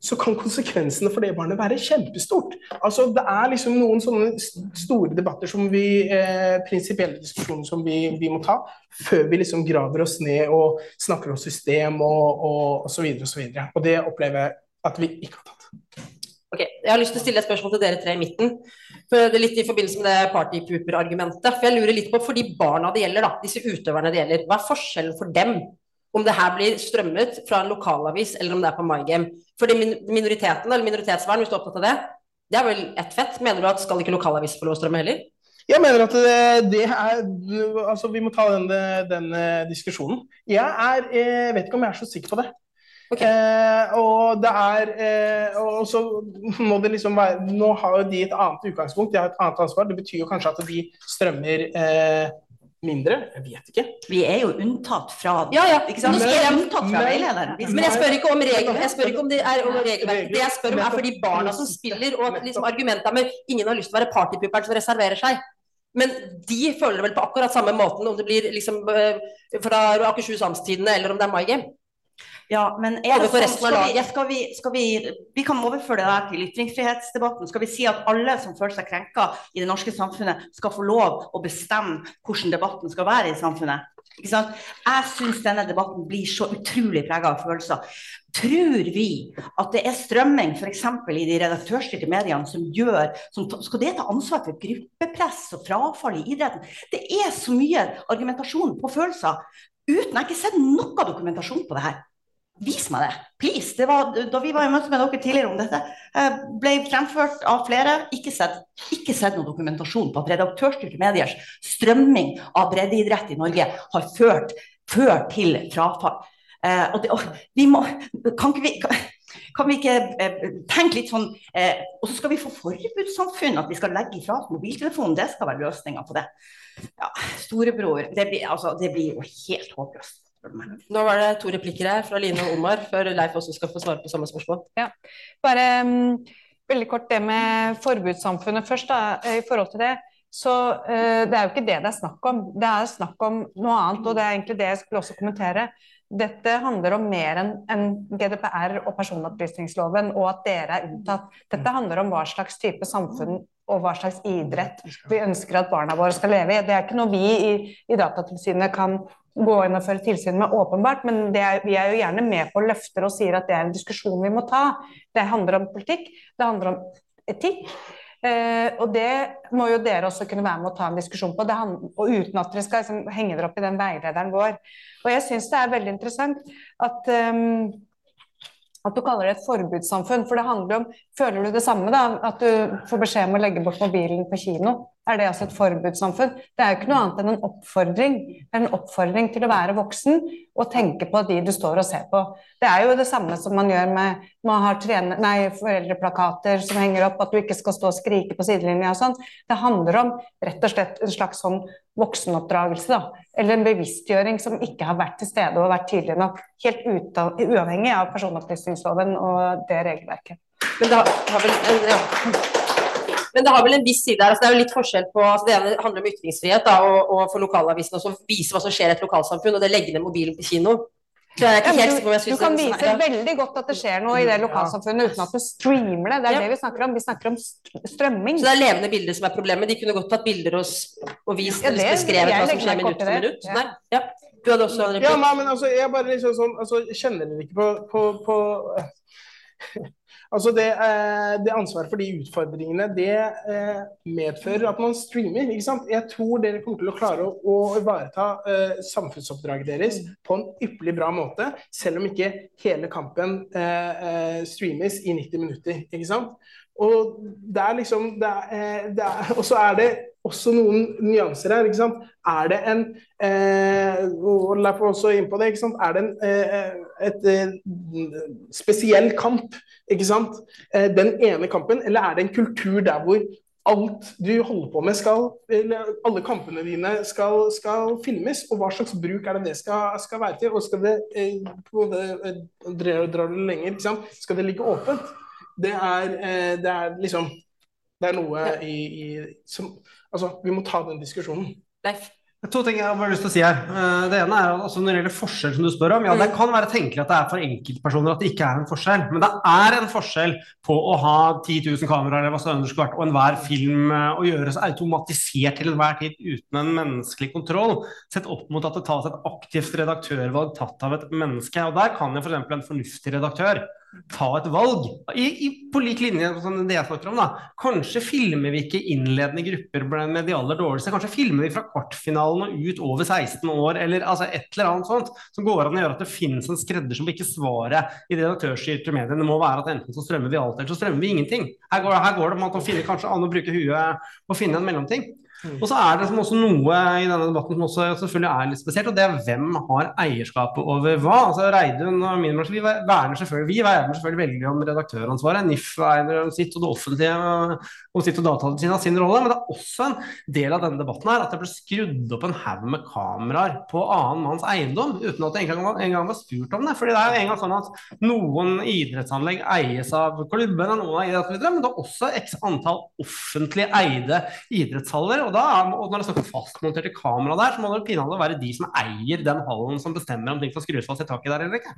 [SPEAKER 13] så kan konsekvensene for det barnet være kjempestort. Altså, det er liksom noen sånne store debatter som vi, eh, prinsipielle diskusjoner som vi, vi må ta, før vi liksom graver oss ned og snakker om system og, og, og så videre og så videre. Og det opplever jeg at vi ikke har tatt.
[SPEAKER 11] Ok, Jeg har lyst til å stille et spørsmål til dere tre i midten. For det er litt i forbindelse med det partypooper-argumentet. For jeg lurer litt på, for de barna det gjelder, da, disse utøverne det gjelder, hva er forskjellen for dem? Om det her blir strømmet fra en lokalavis, eller om det er på MyGame. Fordi minoriteten, eller minoritetsvern, hvis du er opptatt av det, det er vel ett fett. Mener du at skal ikke lokalavis få lov å strømme heller?
[SPEAKER 13] Jeg mener at det, det er Altså, vi må ta den, den eh, diskusjonen. Jeg er Jeg vet ikke om jeg er så sikker på det. Eh, og det er eh, Og så må det liksom være Nå har jo de et annet utgangspunkt, de har et annet ansvar. Det betyr jo kanskje at de strømmer eh, mindre. Jeg vet ikke.
[SPEAKER 14] Vi er jo unntatt fra
[SPEAKER 11] Ja, ja.
[SPEAKER 14] Ikke sant?
[SPEAKER 11] Spør
[SPEAKER 14] er
[SPEAKER 11] jeg-
[SPEAKER 14] unntatt fra
[SPEAKER 11] Men-
[SPEAKER 14] veilederen.
[SPEAKER 11] Men jeg spør ikke om regler, jeg spør ikke om det er om regelverket. Det jeg spør om er for de barna som spiller, og liksom argumentet med ingen har lyst til å være partypuperen som reserverer seg. Men de føler det vel på akkurat samme måten om det blir liksom eh, fra Akershus Amtstidene eller om det er Game.
[SPEAKER 14] Ja, men er det sånn, skal, vi, skal, vi, skal vi Vi kan overføre det der til ytringsfrihetsdebatten. Skal vi si at alle som føler seg krenka i det norske samfunnet, skal få lov å bestemme hvordan debatten skal være i samfunnet? Ikke sant? Jeg syns denne debatten blir så utrolig prega av følelser. Tror vi at det er strømming f.eks. i de redaktørstyrte mediene som gjør som, Skal det ta ansvar for gruppepress og frafall i idretten? Det er så mye argumentasjon på følelser uten jeg har ikke sett noe dokumentasjon på det her. Vis meg det, please. Det var, da vi var i møte med dere tidligere om dette, eh, ble fremført av flere. Ikke sett, ikke sett noen dokumentasjon på at redaktørstyrte mediers strømming av breddeidrett i Norge har ført, ført til frafall. Eh, og det, og vi må, kan ikke vi kan, kan vi ikke eh, tenke litt sånn eh, Og så skal vi få forbudssamfunn, at vi skal legge ifra oss mobiltelefonen. Det skal være løsninga på det. Ja, Storebror. Det blir, altså, det blir jo helt håpløst.
[SPEAKER 11] Nå var det to replikker her fra Line og Omar, før Leif også skal få svare på samme spørsmål.
[SPEAKER 12] Ja, bare um, veldig kort det med forbudssamfunnet først. Da, i forhold til det, så uh, Det er jo ikke det det er snakk om. Det er snakk om noe annet, og det er egentlig det jeg skulle også kommentere. Dette handler om mer enn en GDPR og personopplysningsloven, og at dere er unntatt. Dette handler om hva slags type samfunn og hva slags idrett vi ønsker at barna våre skal leve i. Det er ikke noe vi i, i Datatilsynet kan gå inn og føre tilsyn med, åpenbart, men er, vi er jo gjerne med på løfter og sier at det er en diskusjon vi må ta. Det handler om politikk, det handler om etikk. Eh, og det må jo dere også kunne være med å ta en diskusjon på, og uten at dere skal liksom, henge dere opp i den veilederen vår. Og jeg syns det er veldig interessant at ehm, at du kaller det et forbudssamfunn, for det handler om Føler du det samme, da? At du får beskjed om å legge bort mobilen på kino? Er det altså et forbudssamfunn? Det er jo ikke noe annet enn en oppfordring. Det er en oppfordring til å være voksen og tenke på de du står og ser på. Det er jo det samme som man gjør med Man har trene, nei, foreldreplakater som henger opp, at du ikke skal stå og skrike på sidelinja og sånn. Det handler om rett og slett en slags sånn voksenoppdragelse, da. Eller en bevisstgjøring som ikke har vært til stede og vært tydelig nok. Helt ut uavhengig av personopplysningsloven og det regelverket.
[SPEAKER 11] Men det har, har vel ja. Men det har vel en viss side her. altså Det er jo litt forskjell på altså Det ene handler om ytringsfrihet da, og, og for lokalavisen også vise hva som skjer i et lokalsamfunn, og det legge ned mobilen på kino. Er ikke helt
[SPEAKER 12] du,
[SPEAKER 11] sikker på om jeg
[SPEAKER 12] du kan
[SPEAKER 11] det-
[SPEAKER 12] vise
[SPEAKER 11] ja.
[SPEAKER 12] veldig godt at det skjer noe i det lokalsamfunnet uten at du streamer det. Det er det vi snakker om. Vi snakker om strømming.
[SPEAKER 11] Så det er levende bilder som er problemet. De kunne godt tatt bilder og, og vist
[SPEAKER 12] Ja, det-
[SPEAKER 11] beskrevet hva som skjer minutt for minutt.
[SPEAKER 12] Ja.
[SPEAKER 11] Ja. Du hadde også en
[SPEAKER 13] Ja, nei, men altså, jeg bare liksom sånn altså, Kjenner dere ikke på, på, på Altså det, eh, det ansvaret for de utfordringene, det eh, medfører at man streamer. ikke sant? Jeg tror dere kommer til å klare å, å ivareta eh, samfunnsoppdraget deres på en ypperlig bra måte, selv om ikke hele kampen streames i 90 minutter. ikke sant? Og det er liksom det er, det er, Og så er det også noen nyanser her. ikke sant? Er det en eh, Leif var også inn på det, ikke sant? Er det en, eh, et eh, spesiell kamp, ikke sant? Eh, den ene kampen, eller er det en kultur der hvor alt du holder på med skal, eller alle kampene dine skal, skal filmes, og hva slags bruk er det det skal, skal være til? Og skal det, eh, det drar, drar det lenger, ikke sant? skal det ligge åpent? Det er, eh, det er liksom Det er noe i, i som Altså, vi må ta den diskusjonen.
[SPEAKER 11] Leif?
[SPEAKER 15] To ting jeg har bare lyst til å si her. Eh, Det ene er altså Når det gjelder forskjell, som du spør om, ja, det kan være tenkelig at det er for enkeltpersoner at det ikke er en forskjell. Men det er en forskjell på å ha 10 000 kameraer eller hva det skulle vært, og enhver film eh, å gjøre seg automatisert til enhver tid uten en menneskelig kontroll, sett opp mot at det tas et aktivt redaktørvalg tatt av et menneske. Og der kan jo f.eks. en fornuftig redaktør ta et valg, i, i, på lik linje som det jeg snakker om. da. Kanskje filmer vi ikke innledende grupper med de aller dårligste. Kanskje filmer vi fra kvartfinalen og ut over 16 år, eller altså et eller annet sånt, som går an å gjøre at det finnes en skredder som ikke svaret i det redaktørstyrte mediene må være at enten så strømmer vi alt, eller så strømmer vi ingenting. Her går, her går det om å finne kanskje an å bruke huet og finne en mellomting. Og så er det som også noe i denne debatten som også selvfølgelig er litt spesielt, og det er hvem har eierskapet over hva. Altså Reidun og min bransje, vi verner selvfølgelig, vi verner selvfølgelig veldig om redaktøransvaret. NIF verner om sitt, og det offentlige om sitt, og Datatilsynet sin rolle. Men det er også en del av denne debatten her at det ble skrudd opp en haug med kameraer på annen manns eiendom uten at det engang en var spurt om det. fordi det er jo en gang sånn at noen idrettsanlegg eies av klubben, og noen av idrettsvidere, men det er også x antall offentlig eide idrettshaller. Og, da, og når det er fastmonterte kamera der, så må det pinadø være de som eier den hallen som bestemmer om ting skal skrus fast i taket der eller ikke.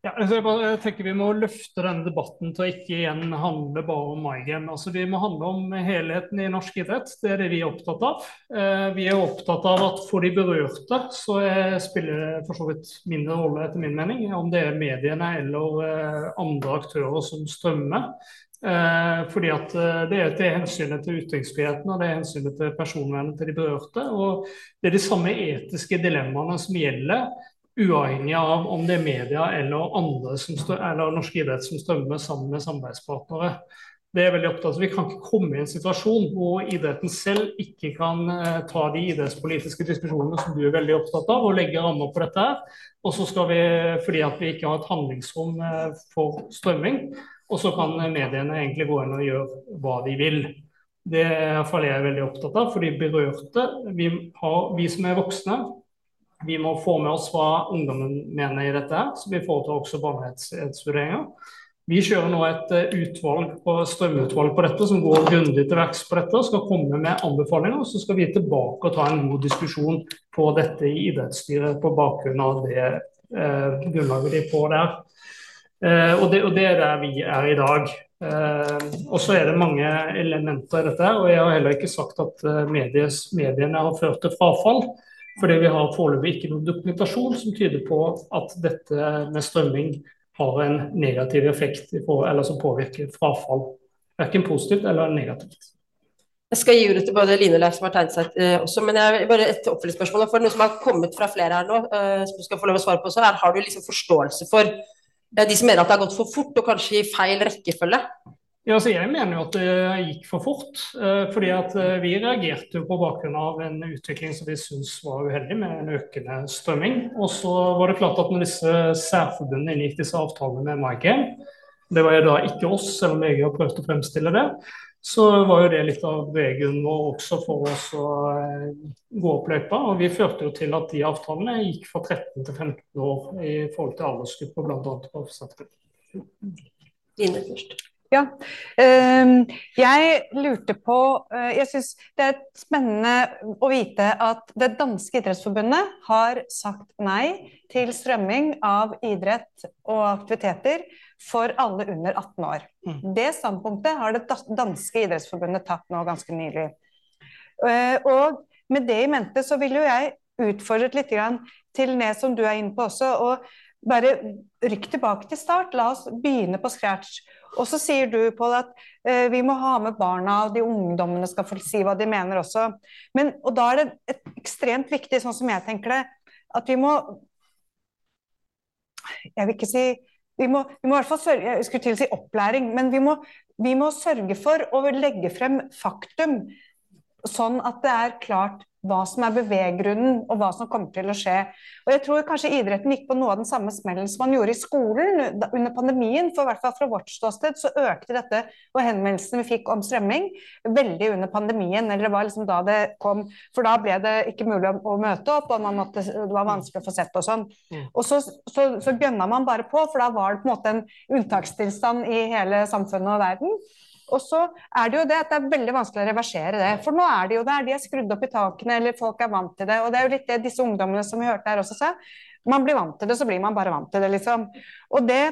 [SPEAKER 16] Ja, jeg, tenker Vi må løfte denne debatten til å ikke igjen handle bare om MyGame. Altså, vi må handle om helheten i norsk idrett. Det er det vi er opptatt av. Eh, vi er opptatt av at for de berørte så er, spiller det for så vidt mindre rolle, etter min mening, om det er mediene eller eh, andre aktører som strømmer. Eh, fordi at Det er til hensynet til ytringsfriheten og det er hensynet til personvernet til de berørte. og Det er de samme etiske dilemmaene som gjelder uavhengig av om det er media eller andre stør, eller norsk idrett som strømmer sammen med samarbeidspartnere. Det er veldig opptatt. Vi kan ikke komme i en situasjon hvor idretten selv ikke kan eh, ta de idrettspolitiske diskusjonene som du er veldig opptatt av, og legge rammer på dette. Og så skal vi, fordi at vi ikke har et handlingsrom eh, for strømming, og så kan mediene egentlig gå inn og gjøre hva de vil. Det er jeg veldig opptatt av, for de berørte. Vi, har, vi som er voksne, vi må få med oss hva ungdommen mener i dette, så vi foretar også barnerettsvurderinger. Vi kjører nå et eh, utvalg på, strømutvalg på dette som går grundig til verks på dette og skal komme med anbefalinger. og Så skal vi tilbake og ta en god diskusjon på dette i idrettsstyret på bakgrunn av det eh, grunnlaget de får der. Eh, og, det, og, det, er der vi er i dag. Eh, og så er det mange elementer i dette. Og jeg har heller ikke sagt at eh, medies, mediene har ført til frafall. Fordi vi har foreløpig ikke noen dokumentasjon som tyder på at dette med strømming har en negativ effekt, eller som påvirker frafall. Verken positivt eller negativt.
[SPEAKER 11] Jeg skal gi ordet til både Line og Leif som har tegnet seg eh, også, men jeg bare et oppfølgingsspørsmål. For noe som har kommet fra flere her nå, eh, som du skal få lov å svare på, så er har du liksom forståelse for eh, de som mener at det har gått for fort og kanskje i feil rekkefølge?
[SPEAKER 16] Ja, så jeg mener jo at det gikk for fort. Eh, fordi at eh, Vi reagerte jo på bakgrunn av en utvikling som vi syntes var uheldig, med en økende strømming. Og så var det klart at når disse særforbundene inngikk disse avtalene med MyGame, det var jo da ikke oss, selv om jeg har prøvd å fremstille det, så var jo det litt av beveggrunnen vår også for oss å eh, gå opp løypa. Og vi førte jo til at de avtalene gikk fra 13 til 15 år i forhold til aldersgrupper, bl.a. på
[SPEAKER 11] Line først.
[SPEAKER 12] Ja. Ehm, jeg lurte på eh, Jeg syns det er spennende å vite at det danske idrettsforbundet har sagt nei til strømming av idrett og aktiviteter for alle under 18 år. Mm. Det standpunktet har det danske idrettsforbundet tatt nå ganske nylig. Eh, og med det i mente så vil jo jeg utfordre litt til det som du er inne på også. og bare rykk tilbake til start. La oss begynne på scratch. Og så sier du Pål, at eh, vi må ha med barna, og de ungdommene skal få si hva de mener også. Men, og da er det et, ekstremt viktig, sånn som jeg tenker det, at vi må Jeg vil ikke si vi må, vi må, i hvert fall sørge, jeg skulle til å si opplæring, men vi må, vi må sørge for å legge frem faktum, sånn at det er klart hva som er beveggrunnen, og hva som kommer til å skje. Og jeg tror kanskje idretten gikk på noe av den samme smellen som man gjorde i skolen under pandemien. For i hvert fall fra vårt ståsted så økte dette, og henvendelsene vi fikk om strømming, veldig under pandemien. Eller det var liksom da det kom For da ble det ikke mulig å, møte opp, og måtte, det var vanskelig å få sett og sånn. Mm. Og så, så, så gønna man bare på, for da var det på en måte en unntakstilstand i hele samfunnet og verden. Og så er det jo det at det er veldig vanskelig å reversere det. For nå er det jo der, de er skrudd opp i takene, eller folk er vant til det. Og det er jo litt det disse ungdommene som vi hørte her også sa. Man blir vant til det, så blir man bare vant til det, liksom. Og det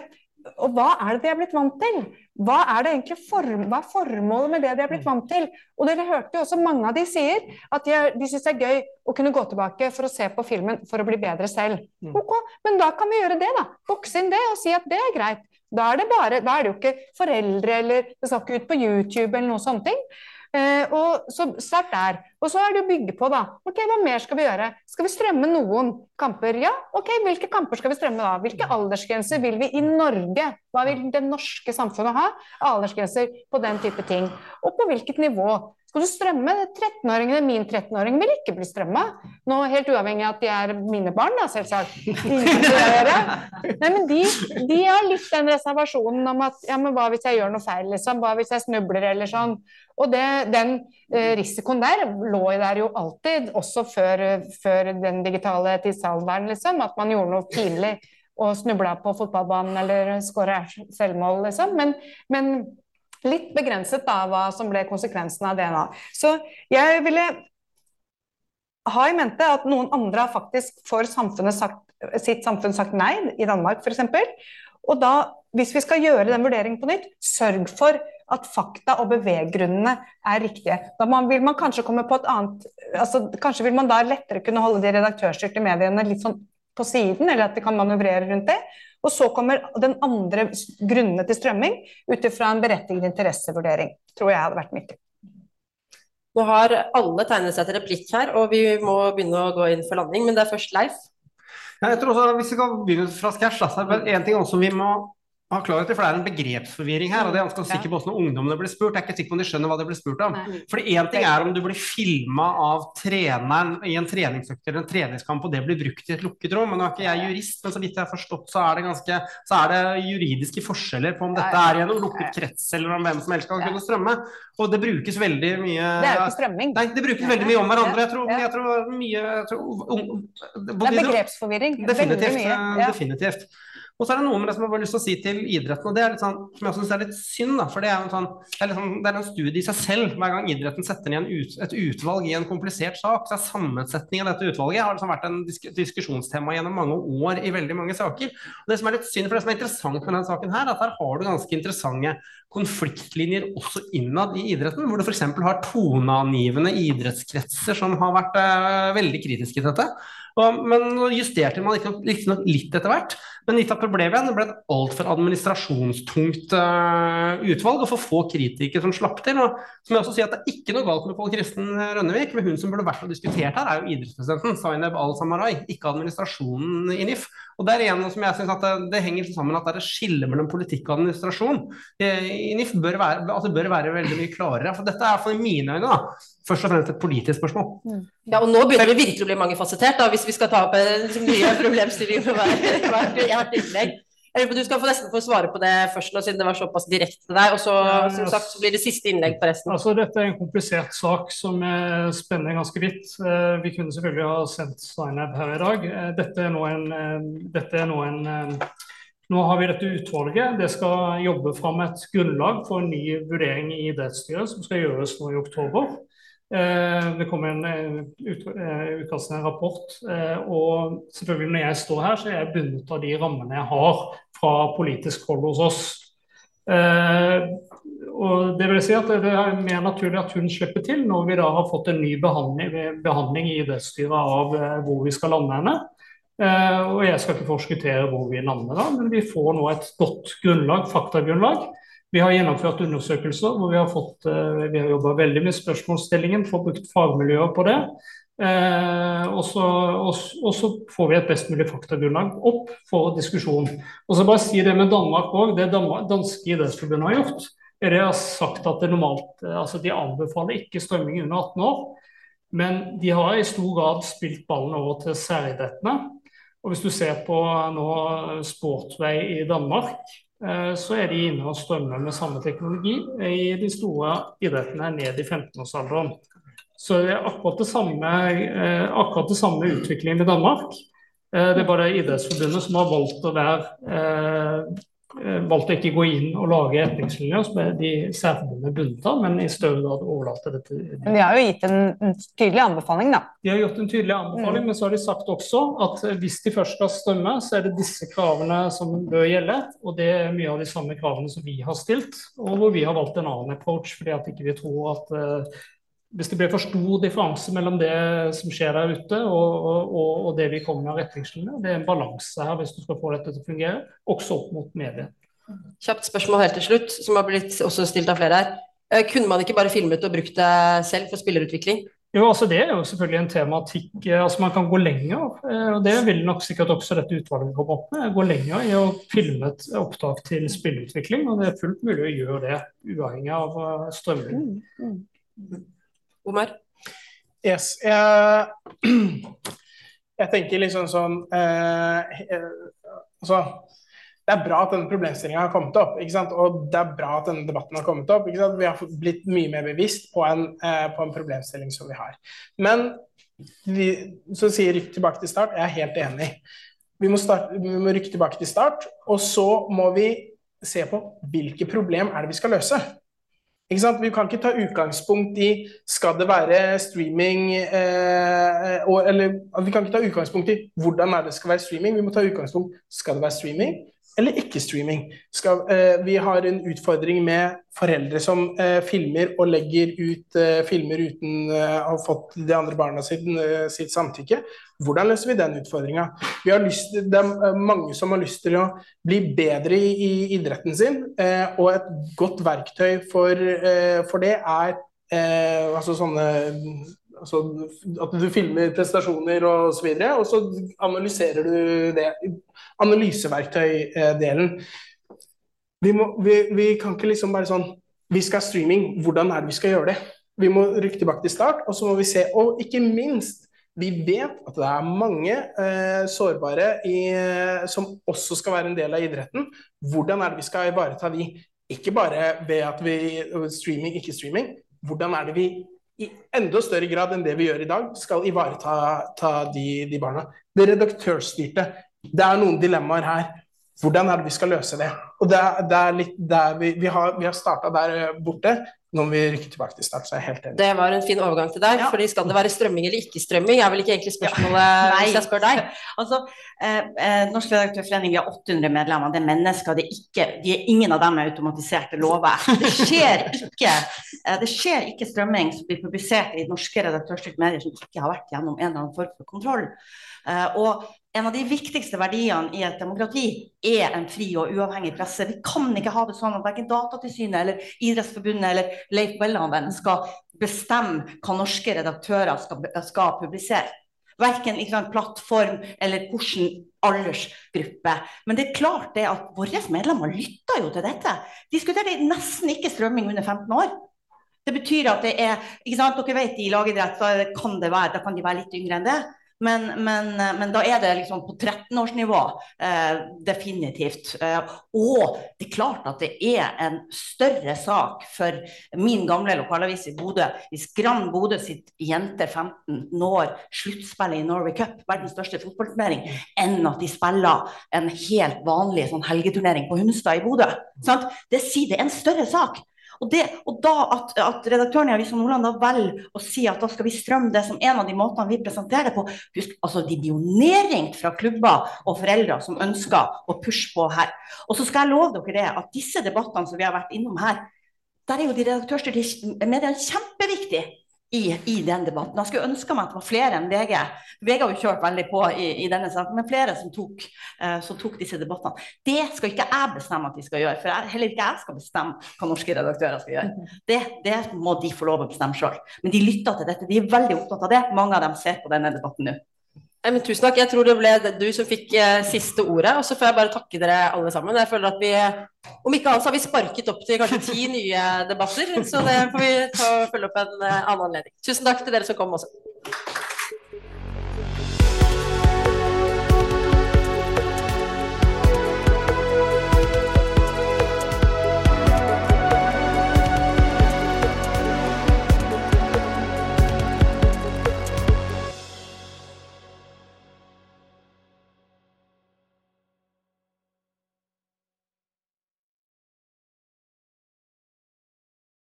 [SPEAKER 12] og hva er det de er blitt vant til? Hva er det egentlig form, hva er formålet med det de er blitt vant til? Og dere hørte jo også mange av de sier at de, er, de syns det er gøy å kunne gå tilbake for å se på filmen for å bli bedre selv. Ok, Men da kan vi gjøre det, da. Bokse inn det og si at det er greit. Da er det, bare, da er det jo ikke foreldre eller det skal ikke ut på YouTube eller noe sånne ting. Eh, og så Start der. Og så er det å bygge på, da. Ok, Hva mer skal vi gjøre? Skal vi strømme noen kamper? Ja, ok, hvilke kamper skal vi strømme da? Hvilke aldersgrenser vil vi i Norge? Hva vil det norske samfunnet ha? Aldersgrenser på den type ting. Og på hvilket nivå? Skal du strømme? 13-åringene, min 13-åring, vil ikke bli strømma. Nå helt uavhengig av at de er mine barn, da, selvsagt. Nei, men de, de, har litt den reservasjonen om at ja, men hva hvis jeg gjør noe feil, liksom? Hva hvis jeg snubler, eller sånn? Og det, den eh, risikoen der lå der jo alltid, også før, før den digitale tidsalderen, liksom. At man gjorde noe pinlig og snubla på fotballbanen eller skåra selvmål, liksom. Men, men litt begrenset da hva som ble konsekvensen av DNA. Så jeg ville ha i mente at noen andre har faktisk for sagt, sitt samfunn sagt nei, i Danmark f.eks. Og da, hvis vi skal gjøre den vurderingen på nytt, sørg for at fakta og beveggrunnene er riktige. Da man, vil man kanskje komme på et annet altså, Kanskje vil man da lettere kunne holde de redaktørstyrte mediene litt sånn på siden, eller at de kan manøvrere rundt det. Og så kommer den andre grunnene til strømming ut ifra en berettiget interessevurdering. Tror jeg hadde vært nyttig.
[SPEAKER 11] Nå har alle tegnet seg til replikk her, og vi må begynne å gå inn for landing. Men det er først Leif.
[SPEAKER 15] Ja, jeg tror også, Hvis vi kan begynne fra scratch, så er det en ting også vi må ha klarhet i, for Det er en begrepsforvirring her. og det er ganske sikker på hvordan ungdommene blir spurt. Jeg er ikke sikker på om de skjønner hva de blir spurt om. For Én ting er om du blir filma av treneren i en treningsøkt eller en treningskamp, og det blir brukt i et lukket rom. Men nå er ikke jeg jurist, men så vidt jeg har forstått, så er det, ganske, så er det juridiske forskjeller på om dette er en lukket krets, eller om hvem som helst kan kunne strømme. Og det brukes veldig mye
[SPEAKER 12] Det er jo ikke strømming.
[SPEAKER 15] Nei, det brukes veldig mye om hverandre. Jeg tror, jeg tror mye jeg tror,
[SPEAKER 12] Det er begrepsforvirring.
[SPEAKER 15] Definitivt. definitivt. Og så er det noe med det som jeg har lyst til å si til idretten, og det er litt sånn, som jeg syns er litt synd. da, for Det er en sånn, det er, sånn, det er en studie i seg selv. Hver gang idretten setter ned ut, et utvalg i en komplisert sak, så er sammensetningen av dette utvalget har liksom vært en disk diskusjonstema gjennom mange år i veldig mange saker. Og Det som er litt synd, for det som er interessant med denne saken, her, at her har du ganske interessante konfliktlinjer også innad i idretten, hvor du f.eks. har toneangivende idrettskretser som har vært eh, veldig kritiske til dette. Og, men justerte man riktignok litt etter hvert. Men litt av problemet det ble et altfor administrasjonstungt uh, utvalg og for få kritikere som slapp til. Og som jeg også sier at Det er ikke noe galt med Pål Kristen Rønnevik, men hun som burde vært og diskutert her, er jo idrettspresidenten Zaineb Al-Samarai, ikke administrasjonen i NIF. Og det er en som jeg synes at det, det henger sammen at det er et skille mellom politikk og administrasjon. Eh, I NIF bør være, altså bør være veldig mye klarere. For dette er for mine øyne da, først og fremst et politisk spørsmål.
[SPEAKER 11] Mm. Ja, og nå begynner det virkelig å bli mangefasettert, da, hvis vi skal ta opp en nye problemstillinger for hvert, innlegg. Du skal få nesten få svare på det først, nå, siden det var såpass direkte til deg. Og så, som sagt, så blir det siste innlegg på resten.
[SPEAKER 16] Altså, dette er en komplisert sak som spenner ganske vidt. Eh, vi kunne selvfølgelig ha sendt Zainab her i dag. Eh, dette er nå en, eh, dette er nå en nå har vi dette utvalget. Det skal jobbe fram et grunnlag for en ny vurdering i idrettsstyret, som skal gjøres nå i oktober. Eh, det kommer en eh, eh, utkast en rapport. Og selvfølgelig når jeg står her, så er jeg bundet av de rammene jeg har fra politisk hold hos oss. Og det vil si at det er mer naturlig at hun slipper til når vi da har fått en ny behandling, behandling i idrettsstyret av hvor vi skal lande henne. Og jeg skal ikke forskuttere hvor vi lander da, men vi får nå et godt grunnlag, faktagrunnlag vi har gjennomført undersøkelser hvor vi har, fått, eh, vi har jobba veldig med spørsmålsstillingen, får brukt fagmiljøer på det. Eh, og, så, og, og, så, får vi et best mulig faktagrunnlag opp for diskusjon. Og så bare si det med Danmark òg. Det Danmark, danske idrettsforbundet har gjort, er det har sagt at det normalt, eh, altså de anbefaler ikke strømming under 18 år. Men de har i stor grad spilt ballen over til særidrettene. Og hvis du ser på nå Sportvei i Danmark, Eh, så er de inne og strømmer med samme teknologi i de store idrettene ned i 15-årsalderen. Så det er akkurat det samme, eh, akkurat det samme utviklingen i Danmark. Eh, det er bare Idrettsforbundet som har valgt å være eh, ikke å gå inn og lage retningslinjer som er de særforbundene bundet av, men i større grad overlate det til
[SPEAKER 12] Men de har jo gitt en, en tydelig anbefaling, da.
[SPEAKER 16] De har gjort en tydelig anbefaling,
[SPEAKER 12] Mm.
[SPEAKER 16] men så har de sagt også at hvis de først skal strømme, så er det disse kravene som bør gjelde. Og det er mye av de samme kravene som vi har stilt, og hvor vi har valgt en annen approach fordi at ikke vi tror at eh, hvis det blir for stor differanse mellom det som skjer der ute og, og, og- det vi kommer med av retningslinjer, det er en balanse her hvis du skal få dette til å fungere, også opp mot mediet.
[SPEAKER 11] Kjapt spørsmål helt til slutt, som har blitt også stilt av flere her. Eh, Kunne man ikke bare filmet og brukt det selv for spillerutvikling?
[SPEAKER 16] Jo, altså Det er jo selvfølgelig en tematikk. eh, altså Man kan gå lenger. eh, og Det vil nok sikkert også dette utvalget komme opp med. Gå lenger i å filme et opptak til spillutvikling. og Det er fullt mulig å gjøre det uavhengig av strømming.
[SPEAKER 11] Omar?
[SPEAKER 13] Yes. Jeg, jeg tenker liksom sånn eh, eh, altså, Det er bra at denne problemstillingen har kommet opp, og det er bra at denne debatten har kommet opp. Vi har blitt mye mer bevisst på en, eh, på en problemstilling som vi har. Men vi, så sier rykk tilbake til start. Jeg er helt enig. Vi må, starte, vi må rykke tilbake til start, og så må vi se på hvilke problem er det vi skal løse. Vi kan ikke ta utgangspunkt i skal det være streaming eh, og, Eller vi kan ikke ta utgangspunkt i hvordan det skal være streaming. Vi må ta utgangspunkt skal det være streaming eller ikke streaming. Skal, eh, vi har en utfordring med foreldre som eh, filmer og legger ut eh, filmer uten eh, å ha fått de andre barna sitt, eh, sitt samtykke. Hvordan løser vi den utfordringa? Det er eh, mange som har lyst til å bli bedre i, i idretten sin, eh, og et godt verktøy for, eh, for det er eh, altså sånne altså At du filmer prestasjoner og så videre, og så analyserer du det. Analyseverktøydelen. Vi, må, vi, vi kan ikke liksom bare sånn Vi skal ha streaming, hvordan er det vi skal gjøre det? Vi må rykke tilbake til start, og så må vi se. Og ikke minst, vi vet at det er mange eh, sårbare i, som også skal være en del av idretten. Hvordan er det vi skal ivareta de? Ikke bare ved at vi streaming, ikke streaming. Hvordan er det vi i enda større grad enn det vi gjør i dag, skal ivareta ta de, de barna. Det redaktørstyrte. Det er noen dilemmaer her. Hvordan er det vi skal løse det? Og det er, det er litt der vi, vi har, vi har starta der borte. Nå må vi rykke tilbake til start, så jeg er helt enig.
[SPEAKER 11] Det var en fin overgang til deg. fordi Skal det være strømming eller ikke strømming, er vel ikke egentlig spørsmålet
[SPEAKER 14] ja.
[SPEAKER 11] hvis jeg spør deg.
[SPEAKER 14] Altså, eh, eh, Norsk redaktørforening vi har 800 medlemmer. Det er mennesker. Det er ikke, de er ingen av dem er automatiserte lover. Det skjer ikke, eh, det skjer ikke strømming som blir publisert i norske redaktørstyrte medier som ikke har vært gjennom en eller annen form for kontroll. Eh, og en av de viktigste verdiene i et demokrati er en fri og uavhengig presse. Vi kan ikke ha det sånn at verken Datatilsynet eller Idrettsforbundet eller Leif Welhaven skal bestemme hva norske redaktører skal, skal publisere. Verken i en plattform eller hvilken aldersgruppe. Men det er klart det at våre medlemmer lytter jo til dette. Diskuterer nesten ikke strømming under 15 år. Det betyr at det er ikke sant, Dere vet i lagidrett da kan, det være, da kan de være litt yngre enn det. Men, men, men da er det liksom på 13-årsnivå, eh, definitivt. Eh, og det er klart at det er en større sak for min gamle lokalavis i Bodø hvis Grand Bodø sitt jenter 15 når sluttspillet i Norway Cup, verdens største fotballturnering, enn at de spiller en helt vanlig sånn helgeturnering på Hunstad i Bodø. Sant? Det sier det er en større sak. Og, det, og da at, at redaktøren i Avisa Nordland da velger å si at da skal vi strømme det som en av de måtene vi presenterer det på Husk, altså De blir jo nedringt fra klubber og foreldre som ønsker å pushe på her. Og så skal jeg love dere det, at disse debattene som vi har vært innom her, der er jo de redaktørstyrte mediene kjempeviktige i, i den debatten. Jeg skulle ønske meg at det var flere enn VG. VG har jo kjørt veldig på i, i denne saken, men flere som tok, eh, som tok disse debattene. Det skal ikke jeg bestemme at de skal gjøre, for jeg, heller ikke jeg skal bestemme hva norske redaktører skal gjøre. Det, det må de få lov å bestemme sjøl. Men de lytter til dette, de er veldig opptatt av det. Mange av dem ser på denne debatten nå.
[SPEAKER 11] Men tusen takk. Jeg tror det ble du som fikk eh, siste ordet. Og så får jeg bare takke dere alle sammen. Jeg føler at vi, om ikke annet, så har vi sparket opp til kanskje ti nye debatter. Så det får vi ta, følge opp en eh, annen anledning. Tusen takk til dere som kom også.